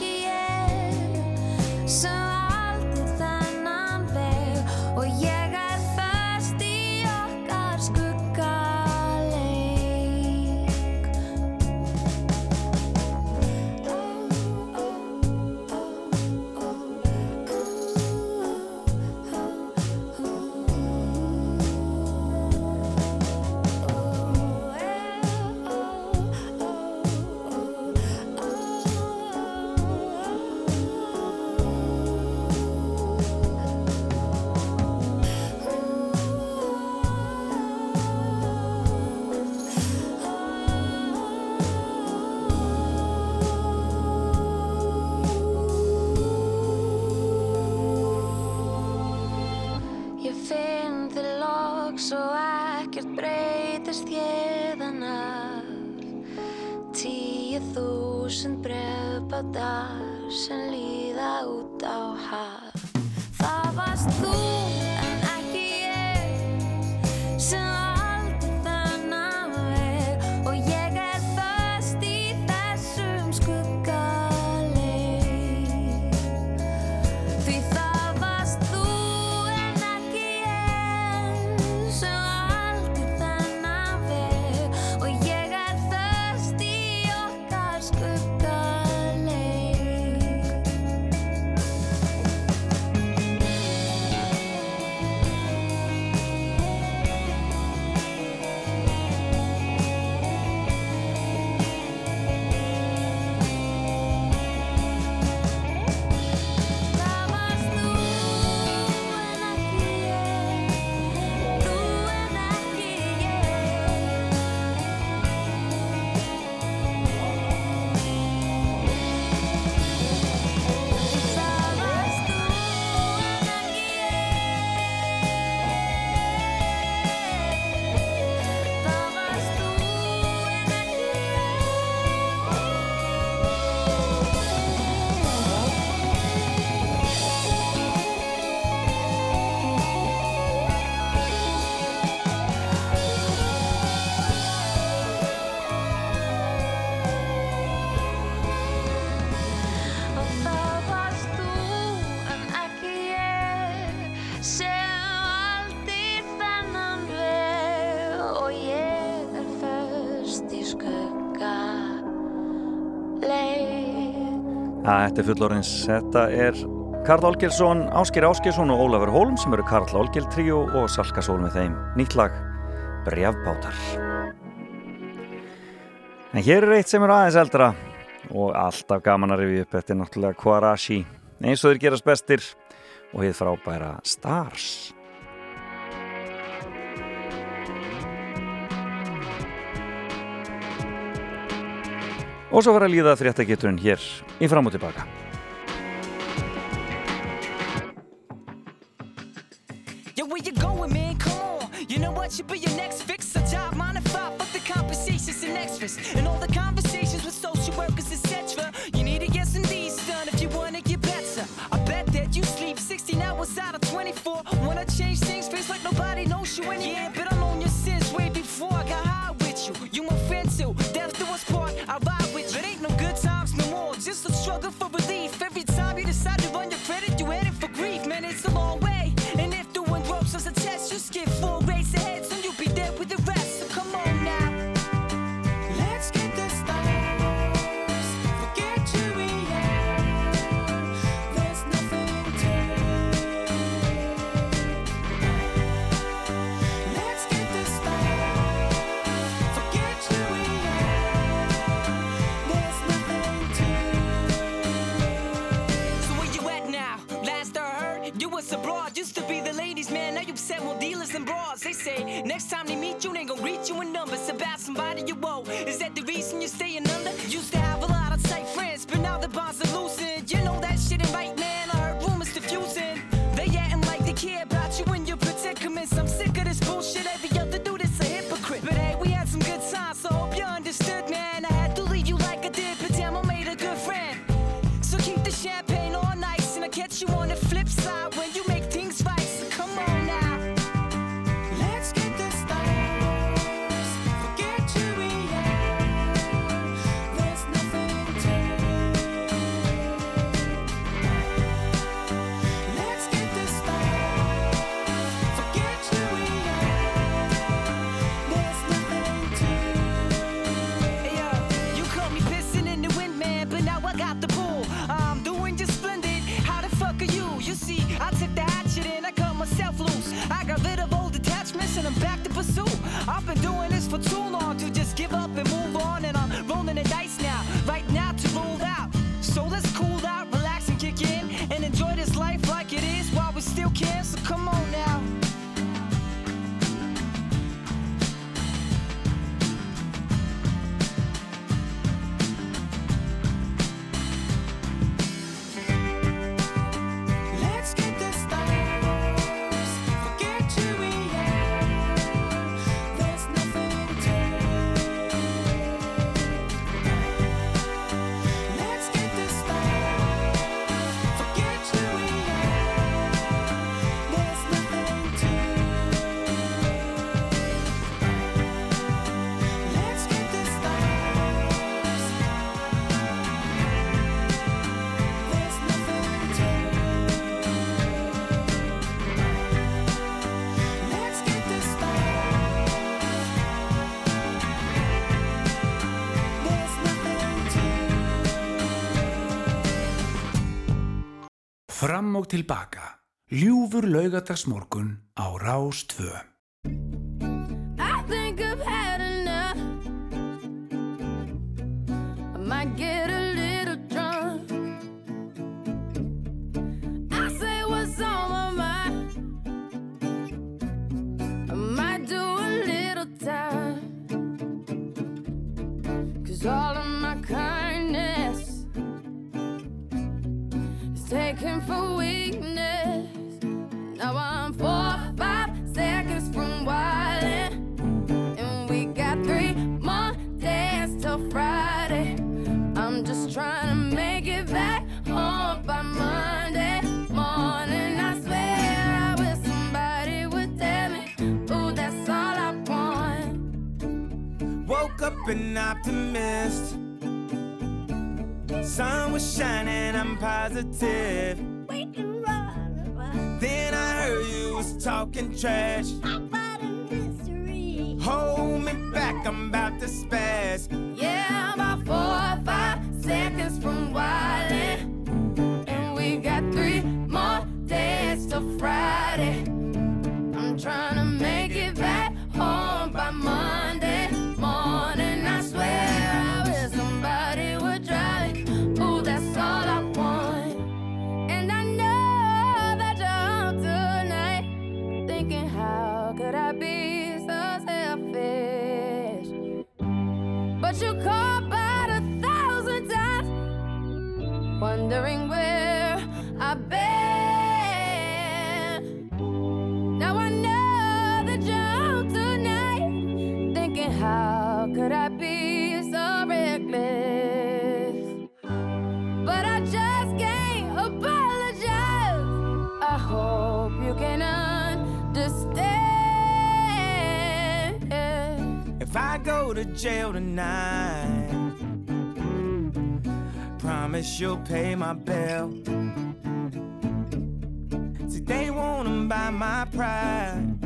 Þetta er fullorins, þetta er Karl Olgilsson, Áskir Áskirsson og Ólafur Hólm sem eru Karl Olgil tríu og Salkasól með þeim. Nýtt lag, Brjafbátar. En hér er eitt sem eru aðeins eldra og alltaf gaman að rifja upp, þetta er náttúrulega Quarashi, eins og þeir gerast bestir og hefur frábæra Stars. og svo var að líða þrétta geturinn hér í fram og tilbaka. Fram og tilbaka. Ljúfur laugadagsmorgun á Rás 2. I think I've had enough. I might get a little drunk. I say what's on my mind. I might do a little time. Cause all an optimist. Sun was shining, I'm positive. Then I heard you was talking trash. Hold me back, I'm about to spaz. Yeah, I'm about four or five seconds from wildin'. And we got three more days till Friday. I'm trying to jail tonight, promise you'll pay my bill. See, they wanna buy my pride,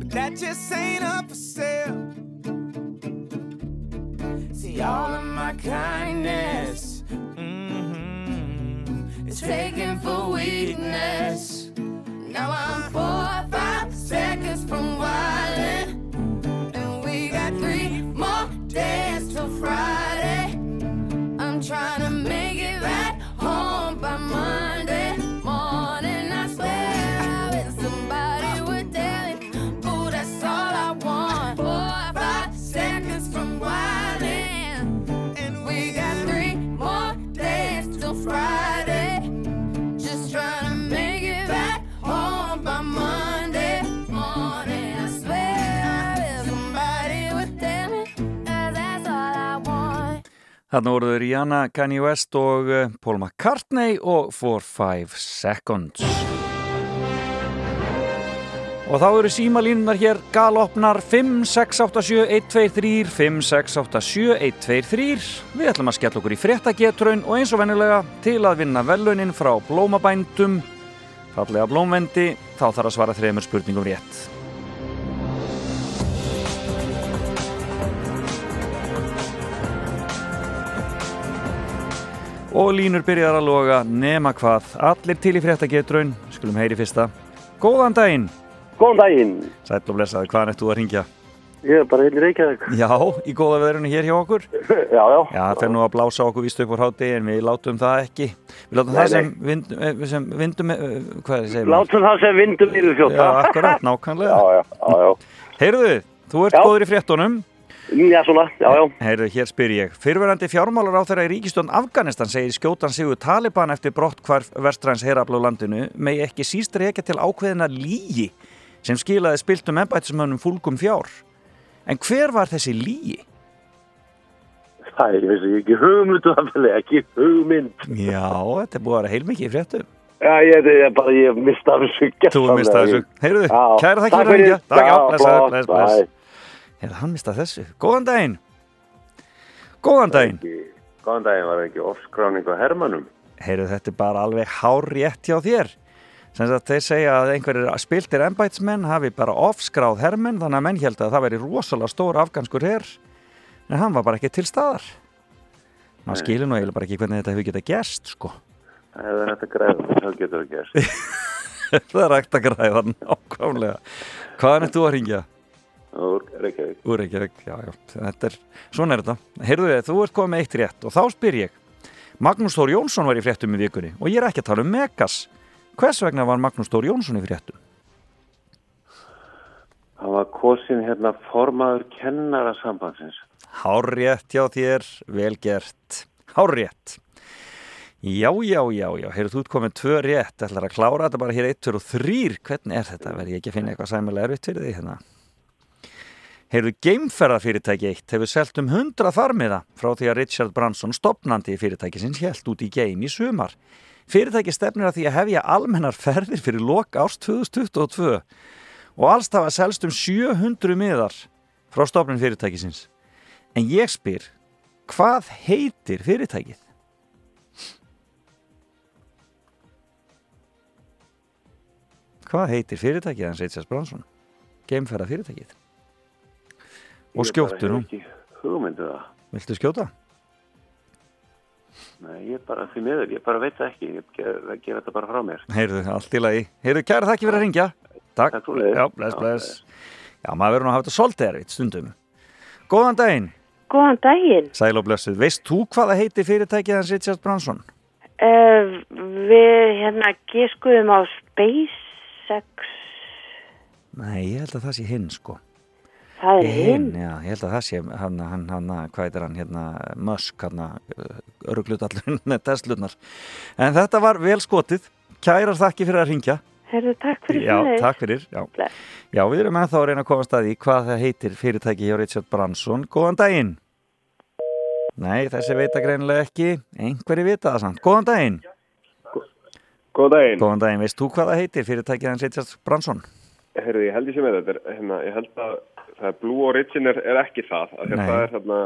but that just ain't up for sale. See, all of my kindness mhm, is taken for weakness. Now I'm four five seconds from wildin' dance till Friday. Þarna voru þau Rihanna, Kanye West og eh, Paul McCartney og For Five Seconds. Og þá eru símalínunar hér galopnar 5687123 5687123 Við ætlum að skella okkur í fréttagetraun og eins og vennilega til að vinna velunin frá blómabændum fallega blómvendi, þá þarf að svara þreymur spurningum rétt. Og línur byrjar að loga nema hvað. Allir til í fréttagetraun, skulum heyri fyrsta. Góðan daginn, Góðan daginn. Sæll og blessaði, hvaðan ert þú að ringja? Ég er bara hérna í Reykjavík. Já, í góða veðrunu hér hjá okkur. Já, já. Já, það fer nú að blása okkur víst upp úr háti en við látum það ekki. Við látum Nei, það sem, vind, eh, sem vindum, eh, hvað er það segir Látum það sem vindum yfir fljóta. Já, akkurat, nákvæmlega. Já, já, já, já. Heyrðu, þú ert Já. góður í fréttunum. Já, svona, já, já. Heyrðu, hér spyr ég. Fyrverandi fjármálar á þeirra í ríkistjón Afganistan segir skjótan sigur Taliban eftir brott hvar vestræns herafla á landinu megi ekki síst reykja til ákveðina lígi sem skilaði spiltum embættismönnum fúlgum fjár. En hver var þessi lígi? Það er, ég veist ekki hugmyndu að fylgja, ekki hugmynd. Já, þetta er búið að vera heilmikið í fréttum. Já, ég er bara, ég mista þessu Þú er mistað þessu. Heyrðu, kæra Takk fyrir fyrir. Takk, já, flott, bless, bless. Heyrðu, hann mistað þessu. Góðan daginn. Góðan daginn. Góðan daginn var ekki ofskráning á hermannum. Heyrðu, þetta er bara alveg hár rétt hjá þér. Sem sagt, þeir segja að einhverjir spiltir embætsmenn hafi bara ofskráð hermenn, þannig að menn held að það veri rosalega stór afganskur her, en hann var bara ekki til staðar. Ná skilur nú eiginlega bara ekki hvernig þetta hefur getað gerst, sko. Það hefur hægt að græða, þá getur það gerst. það er hægt að græða nákvæmlega. Hvaðan er þú að ringja? Úr Reykjavík. Úr Reykjavík, já, já, þetta er, svona er þetta. Heyrðu þið, þú ert komið eitt rétt og þá spyr ég. Magnús Þór Jónsson var í fréttum í vikunni og ég er ekki að tala um Megas. Hvers vegna var Magnús Þór Jónsson í fréttum? Hann var kosin hérna formaður kennara sambandsins. Hárrétt hjá þér, vel gert. Hárrétt. Já, já, já, já, heyrðu þú ert komið tvö rétt, ætlar að klára þetta bara hér eitt, tveir og þrýr, hvernig er þetta? Verði ég ekki að finna eitthvað sæmulega erfitt fyrir því hérna? Heyrðu, geimferðarfyrirtæki eitt hefur selt um 100 farmiða frá því að Richard Branson, stopnandi í fyrirtæki sinns, held út í geim í sumar. Fyrirtæki stefnir að því að hefja almennar ferðir fyrir lok árs 2022 og alls það var selst um 700 miðar frá stopnin fyrirtækisins. En ég spyr, hvað heitir fyrirtækið? Hvað heitir fyrirtækið hans Richard Branson? Geimferða fyrirtækið. Og skjóttu nú. Það. Viltu skjóta? Nei, ég bara því miður, ég bara veit ekki. Ég ger, ger þetta bara frá mér. Heyrðu, allt í lagi. Heyrðu, kæra þakki fyrir að ringja. Takk. Takk. Já, bless, bless. Já, maður verður nú að hafa þetta svolítið erfitt stundum. Góðan daginn. Góðan daginn. Sæl og blessuð. Veist þú hvaða heitir fyrirtækið hans Richard Branson? Uh, við hérna gískuðum á SpaceX. Nei, ég held að það sé hinn, sko. Það er hinn. Já, ég held að það sé hann, hann, hann, hvað heitir hann, hérna, Musk, hann, örglutallurinn, Teslunar. En þetta var vel skotið. Kærar þakki fyrir að ringja. Herðu, takk fyrir Já, svoleiðis. takk fyrir. Já. Já, við erum ennþá að reyna að komast að því hvað það heitir fyrirtæki hjá Richard Branson. Góðan daginn. Nei, þessi veit að greinilega ekki. Einhverju vita það samt. Góðan daginn. Góðan daginn. Góðan daginn. Veist þú hvað það heitir fyrirtæki hans Richard Branson? Herði, ég held ég sem með þetta. er, Hérna, ég held að það er Blue Origin er, er ekki það. Það er hérna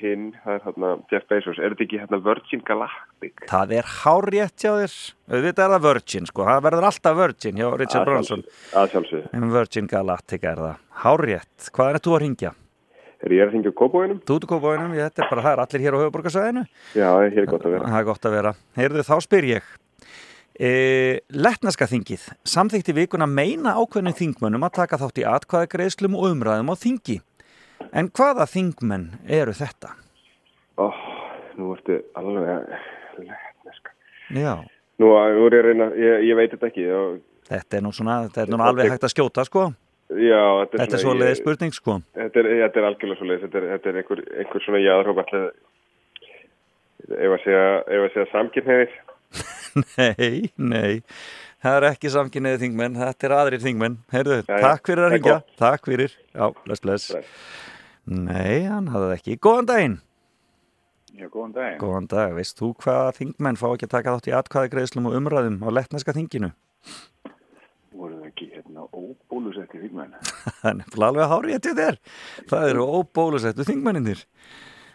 hinn, það er hérna Jeff Bezos. Er þetta ekki hérna Virgin Galactic? Það er hárétt hjá þér. Þetta er það Virgin, sko. Það verður alltaf Virgin hjá Richard Að Branson. Að sjálfsögðu. En Virgin Galactica er það. Hárétt. Hvað er þú að ringja? Er ég að hringja á Kópavóinum? Þú ert Kópavóinum, þetta er bara, það allir hér á höfuborgarsvæðinu. Já, hér er gott að vera. Það er gott að vera. Heyrðu, þá spyr ég. E, Lettneska þingið samþykti vikuna meina ákveðnum þingmönnum að taka þátt í atkvæðagreiðslum og umræðum á þingi. En hvaða þingmenn eru þetta? Ó, nú ertu alveg lettneska. Já, Nú, nú er ég að reyna, ég, ég veit þetta ekki. Og, þetta er nú svona, þetta er nú alveg hægt að skjóta, sko. já, þetta er, Þetta er svona- svoleiðis ég- spurning, sko. Þetta er, þetta er algjörlega svo leiðis, þetta er, þetta er einhver, einhver svona alltaf, ef að segja, segja samkynniðir. Nei, nei, það er ekki samkynniði þingmenn, þetta er aðrir þingmenn. Heyrðu, Jæja, takk fyrir að ringja, takk fyrir. Já, bless, bless. Nei, hann hafði ekki. Góðan daginn. Já, góðan daginn. Góðan dag, veist þú hvað þingmenn fá ekki að taka þátt í atkvæðagreiðslum og umræðum á lettneska þinginu? Voru það ekki hérna óbólusetti þingmenn? Það er nefnilega alveg hárið til þér. Það eru óbólusettu þingmenninir.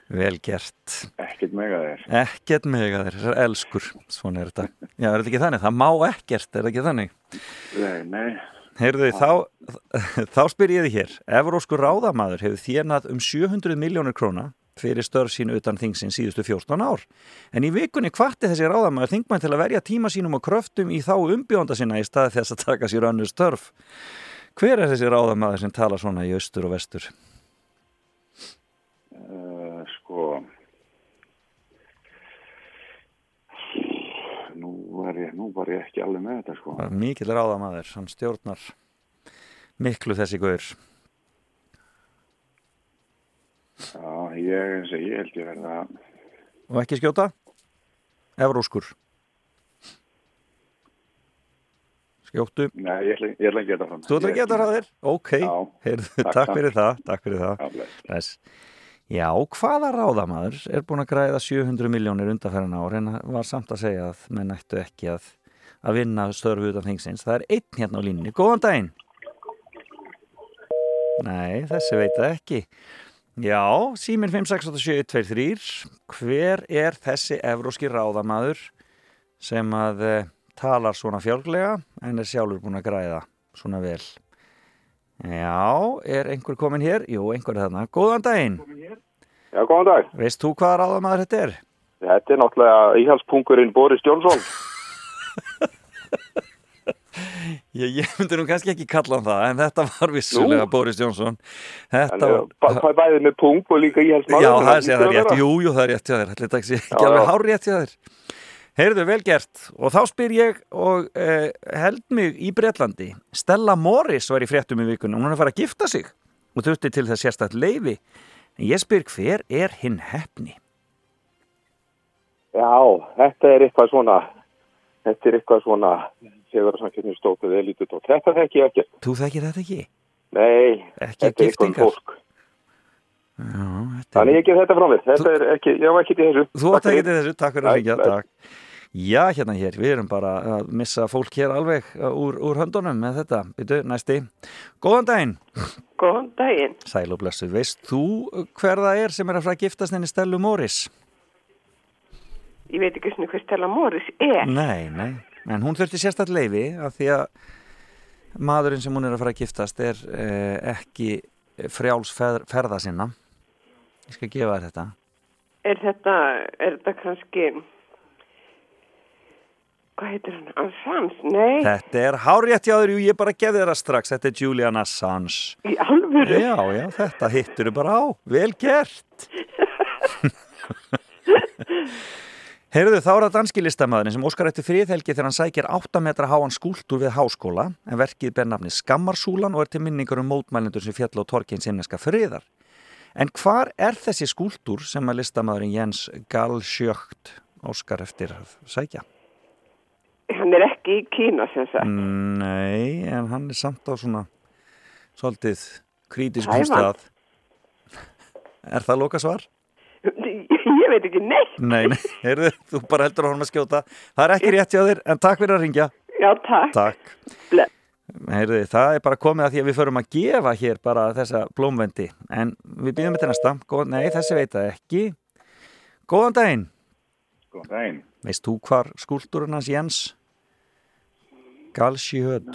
Vel gert. Ekkert mega þeir. Ekkert mega þeir, þessar elskur. Svona er þetta. Já, er þetta ekki þannig? Það má ekkert, er þetta ekki þannig? Nei, nei. Heyrðu, þá, þá spyr ég þið hér. Evróskur ráðamaður hefur þérnað um 700 miljónur króna fyrir störf sín utan þingsinn síðustu 14 ár. En í vikunni kvatti þessi ráðamæður þingmann til að verja tíma sínum og kröftum í þá umbjónda sinna í staði þess að taka sér önnur störf. Hver er þessi ráðamæður sem tala svona í austur og vestur? Uh, sko, nú var, ég, nú var ég ekki alveg með þetta, sko. Það er mikill ráðamæður, hann stjórnar miklu þessi guður. Já, ég, ég held ég verða, Og ekki skjóta? Evróskur. Skjóttu. nei, ég ætla, ég ætla að geta fram. Þú ætla að geta það þér? Ok, Já, Heyrðu, takk, takk, takk. fyrir það, takk fyrir það. Já, hvaða ráðamaður er búin að græða 700 miljónir undanferðan ár en var samt að segja að menn ættu ekki að, að vinna störfu utan þingsins. Það er einn hérna á línni. Góðan daginn. Nei, þessi veit það ekki. Já, síminn 5687123. Hver er þessi evróski ráðamaður sem að eh, talar svona fjálglega en er sjálfur búin að græða svona vel? Já, er einhver komin hér? Jú, einhver er þarna. Góðan daginn. Já, góðan dag. Veist þú hvaða ráðamaður þetta er? Þetta er náttúrulega íhalspunkurinn Boris Jónsson. Ég, ég myndi nú kannski ekki kalla hann það, en þetta var vissulega Boris Jónsson. Þetta er var... bæ- bæðið með pung og líka íhalsmaður. Já, það það að rétt. Jú, jú, það er rétt þér. Þetta sé ekki alveg hár rétt hjá þér. Heyrðu, vel gert. Og þá spyr ég og eh, held mig í Bretlandi. Stella Morris var í fréttum í vikunum. Hún er að fara að gifta sig og þurfti til þess sérstætt leifi. En ég spyr hver er hinn hefni? Já, þetta er eitthvað svona, þetta er eitthvað svona, þegar samkjöfnum stótið er lítið tótt. Þetta þekki ég ekki. Þú þekkir þetta ekki? Nei, Ekki þetta er eitthvað giftingar? fólk. Já, þetta Þannig ég gef þetta frá mér. Þetta er ekki, ég var ekki til þessu. Þú Takk ekki til þessu, takk fyrir að ringja, takk. Já, hérna hér, við erum bara að missa fólk hér alveg uh, úr, úr höndunum með þetta. Býtu, næsti. Góðan daginn. Góðan daginn. Sæl og blessu. Veist þú hver það er sem er að fara að giftast henni Stellu Morris? Ég veit ekki svona hver Stella Morris er. Nei, nei. En hún þurfti sérstætt leifi af því að maðurinn sem hún er að fara að giftast er eh, ekki frjáls fer, ferða sinna. Ég skal gefa þér þetta. Er þetta, er þetta kannski, hvað heitir hann? Assange? Nei, Þetta er hárétt jú, ég bara gefði það strax. Þetta er Julian Assange. í alvöru. Já, já, þetta hittur bara á. Vel gert. Heyrðu, þá er það danski listamæðurinn sem óskar eftir friðhelgi þegar hann sækir 8 metra háan skúltur við háskóla en verkið ber nafni Skammarsúlan og er til minningar um mótmælendur sem fjall á torkinn simneska friðar. En hvar er þessi skúltur sem að listamæðurinn Jens Galsjökt óskar eftir sækja? Hann er ekki í Kína, sem sagt. Nei, en hann er samt á svona svolítið krítiskum stað. Er það loka svar? Ég veit ekki neitt. Nei, nei, heyrðu, þú bara heldur að honum að skjóta. Það er ekki rétt hjá þér, en takk fyrir að ringja. Já, takk. Takk. Heyrðu, það er bara komið að því að við förum að gefa hér bara þessa blómvendi. En við býðum þetta næsta. Góð, nei, þessi veit það ekki. Góðan daginn. Góðan daginn. Veist þú hvar skúltúrun hans Jens Galsjöhödd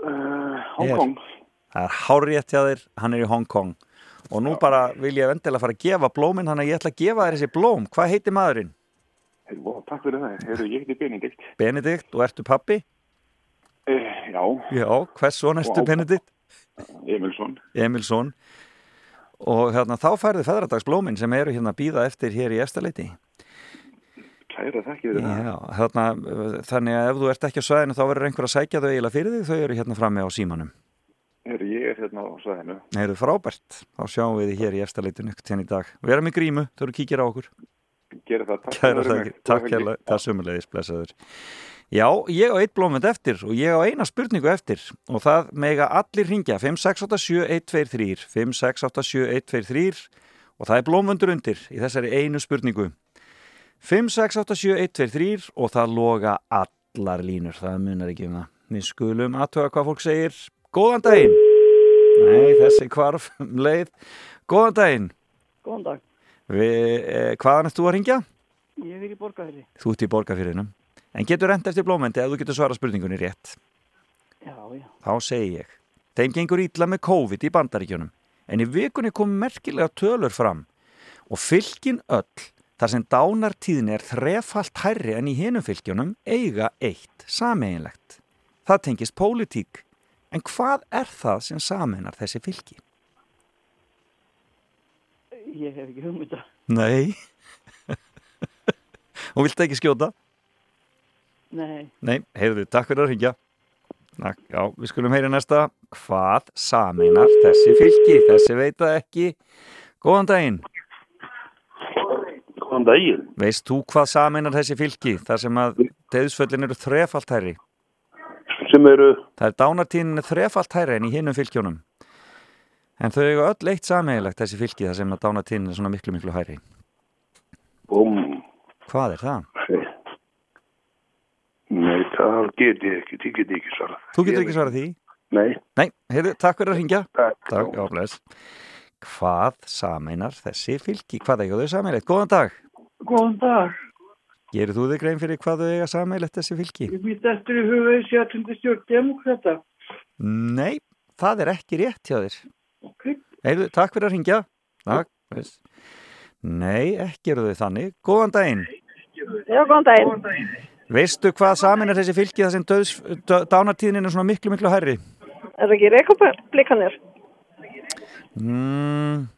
Uh, Hong Kong. Það er hárétt hjá þér, hann er í Hong Kong. Og nú bara vil ég vendilega fara að gefa blóminn, þannig að ég ætla að gefa þér þessi blóm. Hvað heitir maðurinn? Heyrðu, vá, takk fyrir það. Heyrðu, ég heiti Benedikt. Benedikt, og ertu pappi? Uh, já, Já, hvers son ertu. Benedikt? Emilsson. Emilsson. Og hérna, þá færðu feðradagsblóminn sem eru hérna að býða eftir hér í eftirleiti. Kæra þakki fyrir það. Já, uh, þannig að ef þú ert ekki á svæðinu þá verður einhver að sækja þau eiginlega fyrir þig, þau eru hérna frammi á símanum. Heyrðu, ég er hérna á svæðinu. Það eru frábært, þá sjáum við þið hér í eftirleitinu til í dag. Við erum í grímu, þau eru kíkir á okkur. Gera það. Takk fyrir mig. takk helgi. hérlega, það sumulegis, blessaður. Já, ég á eitt blómvend eftir og ég á eina spurningu eftir og það mega allir ringja 5687123 5687123 og það er blómvendur undir í þessari einu spurningu 5687123 og það loga allar línur, það munar ekki um það. Við skulum aðtöga hvað fólk segir. Góðan daginn! Nei, þessi kvarf um leið. Góðan daginn! Góðan dag. Við, eh, hvaðan ert þú að ringja? Ég er í borgarfyrir. Þú ert í borgarfyrinum. En getur rent eftir blómendi ef þú getur svara spurningunni rétt. Já, já. Þá segi ég. Þeim gengur ítla með COVID í bandaríkjunum. En í vikunni kom merkilega tölur fram. og fylkin öll þar sem dánartíðin er þrefalt hærri en í hinum fylkjunum eiga eitt sameinlegt. Það tengist pólitík. En hvað er það sem sameinar þessi fylki? Ég hef ekki hugmynda. Nei. og viltu ekki skjóta? Nei. Nei, heyrðu, takk fyrir að ringja. Já, við skulum heyra næsta. Hvað sameinar þessi fylki? Þessi veit það ekki. Góðan daginn. Góðan daginn. Veist þú hvað sameinar þessi fylki? Þar sem að deðsföllin eru þrefalt hærri. Sem eru? Það er dánartíðin þrefalt hærri en í hinum fylkjónum. En þau eru öll eitt sameigilegt þessi fylki þar sem að dánartíðin er svona miklu, miklu hærri. Búm. Hvað er það? Nei, það get ég ekki, ég get ekki svarað. Þú getur ekki svarað því? Nei. Nei, heyrðu, takk fyrir að ringja. Takk. Takk, bless. Hvað sameinar þessi fylki? Hvað eiga þau sameigilegt? Góðan dag. Góðan dag. Gerir þú þig grein fyrir hvað þau eiga sameigilegt þessi fylki? Ég býtt eftir í hugaði sjátundi stjórn demokrata. Nei, það er ekki rétt hjá þér. Ok. Heyrðu, takk fyrir að ringja. Takk, veist. Nei, ekki eru þau þannig. Góðan daginn. Já, góðan daginn. Veistu hvað saminar þessi fylki þar sem döðs, dö, dánartíðin er svona miklu, miklu hærri? Er það ekki reykjablikanir? Mm,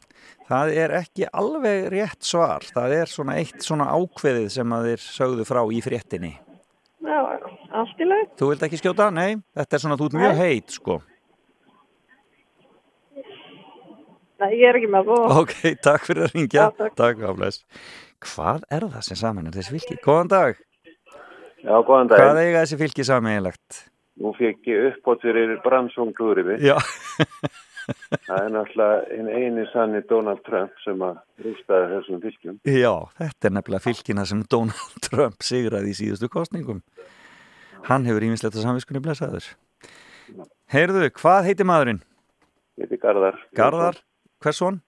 það er ekki alveg rétt svar. Það er svona eitt svona ákveðið sem að þeir sögðu frá í fréttinni. Já, allt í leið. Þú vilt ekki skjóta? Nei, þetta er svona, þú ert mjög heit, sko. Nei, ég er ekki með það. Ok, takk fyrir að ringja. Já, takk. Takk, áflæs. Hvað er það sem saminar þessi fylki? Góðan dag. Já, góðan dag. Hvað eiga þessi fylki sameinlegt? Nú fekk ég uppbót fyrir Bransson Glúriði. Já. Það er náttúrulega hinn eini sanni Donald Trump sem að rústaði þessum fylgjum. Já, þetta er nefnilega fylkina sem Donald Trump sigraði í síðustu kostningum. Hann hefur ímislegt að samviskunni blessaður. Heyrðu, hvað heitir maðurinn? Heiti Garðar. Garðar, hversson?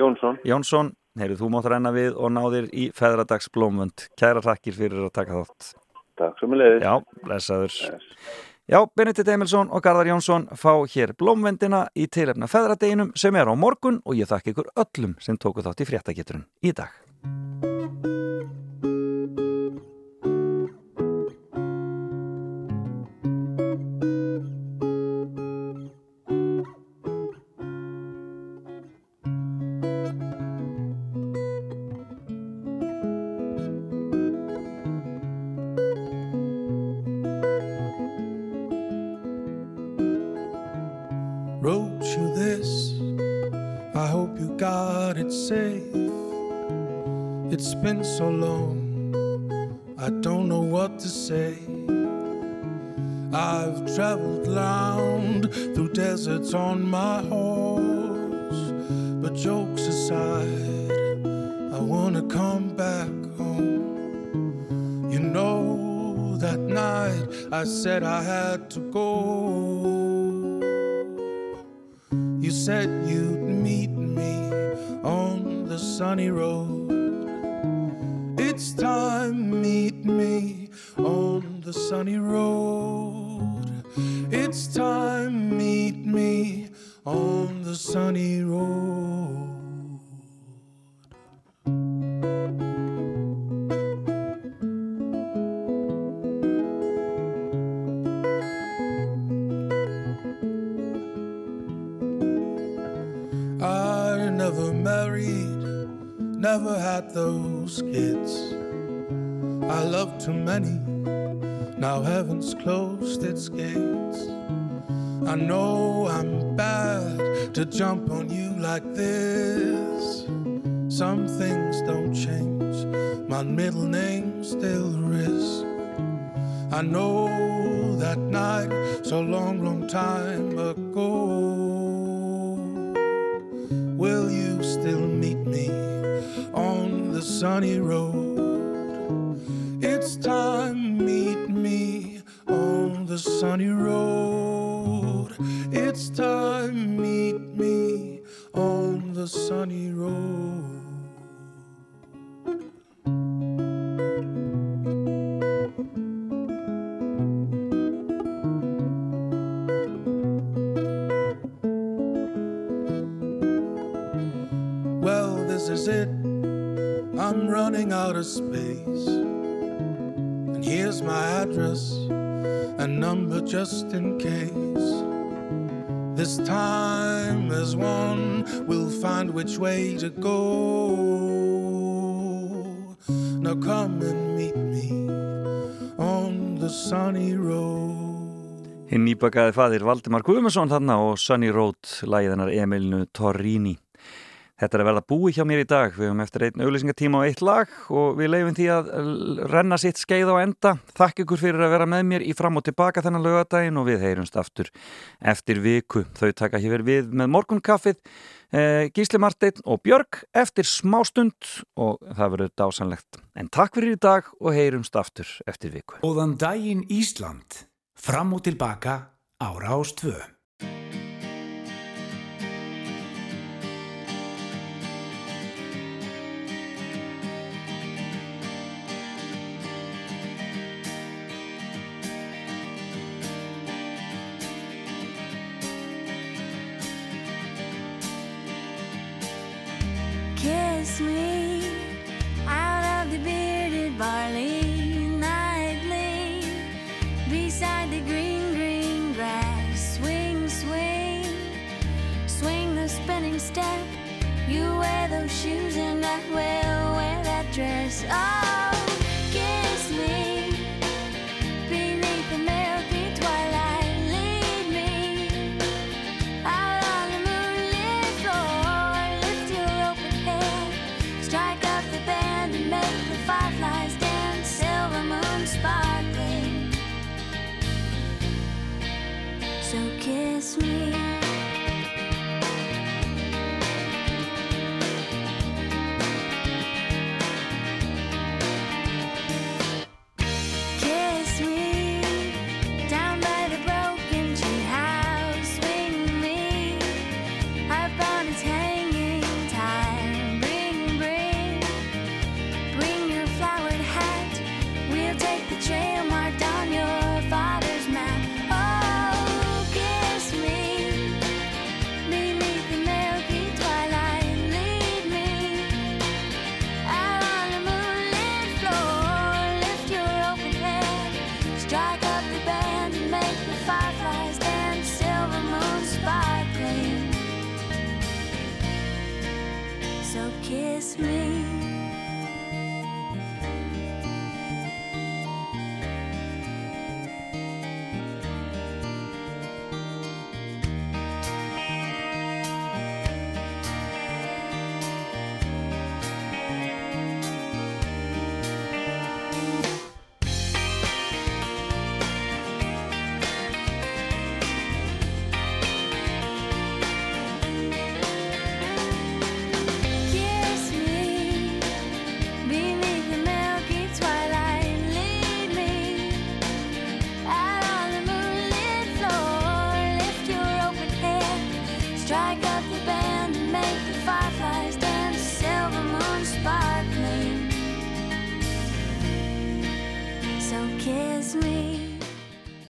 Jónsson. Jónsson, heyrðu, þú mátt renna við og náðir í feðradags blómvönd. Kæra takkir fyrir að taka þátt. Takk sem að leiðis. Já, blessaður. Já, Benedikt Emilsson og Garðar Jónsson fá hér blómvendina í tilefna feðradeginum sem er á morgun og ég þakka ykkur öllum sem tóku þátt í fréttageturinn í dag. You got it safe. It's been so long, I don't know what to say. I've traveled round through deserts on my horse, but jokes aside, I wanna come back home. You know, that night I said I had to go. You said you'd sunny road. Jump on you like this. Some things don't change, my middle name still is. I know that night, so long, long time Nýbakaði fadir Valdimar Guðmundsson þarna og Sunny Road læðanar Emilinu Torrini. Þetta er að verða búi hjá mér í dag. Við höfum eftir einn auðlýsingatíma og eitt lag og við leifum því að renna sitt skeið á enda. Þakk ykkur fyrir að vera með mér í fram og tilbaka þennan lögadaginn og við heyrumst aftur eftir viku. Þau taka hér við með morgunkaffið eh, Gísli Marteinn og Björg eftir smá stund og það verður dásanlegt. En takk fyrir í dag og heyrumst aftur eftir viku. Óðan daginn Ísland Fram og tilbaka ára ástvöðum.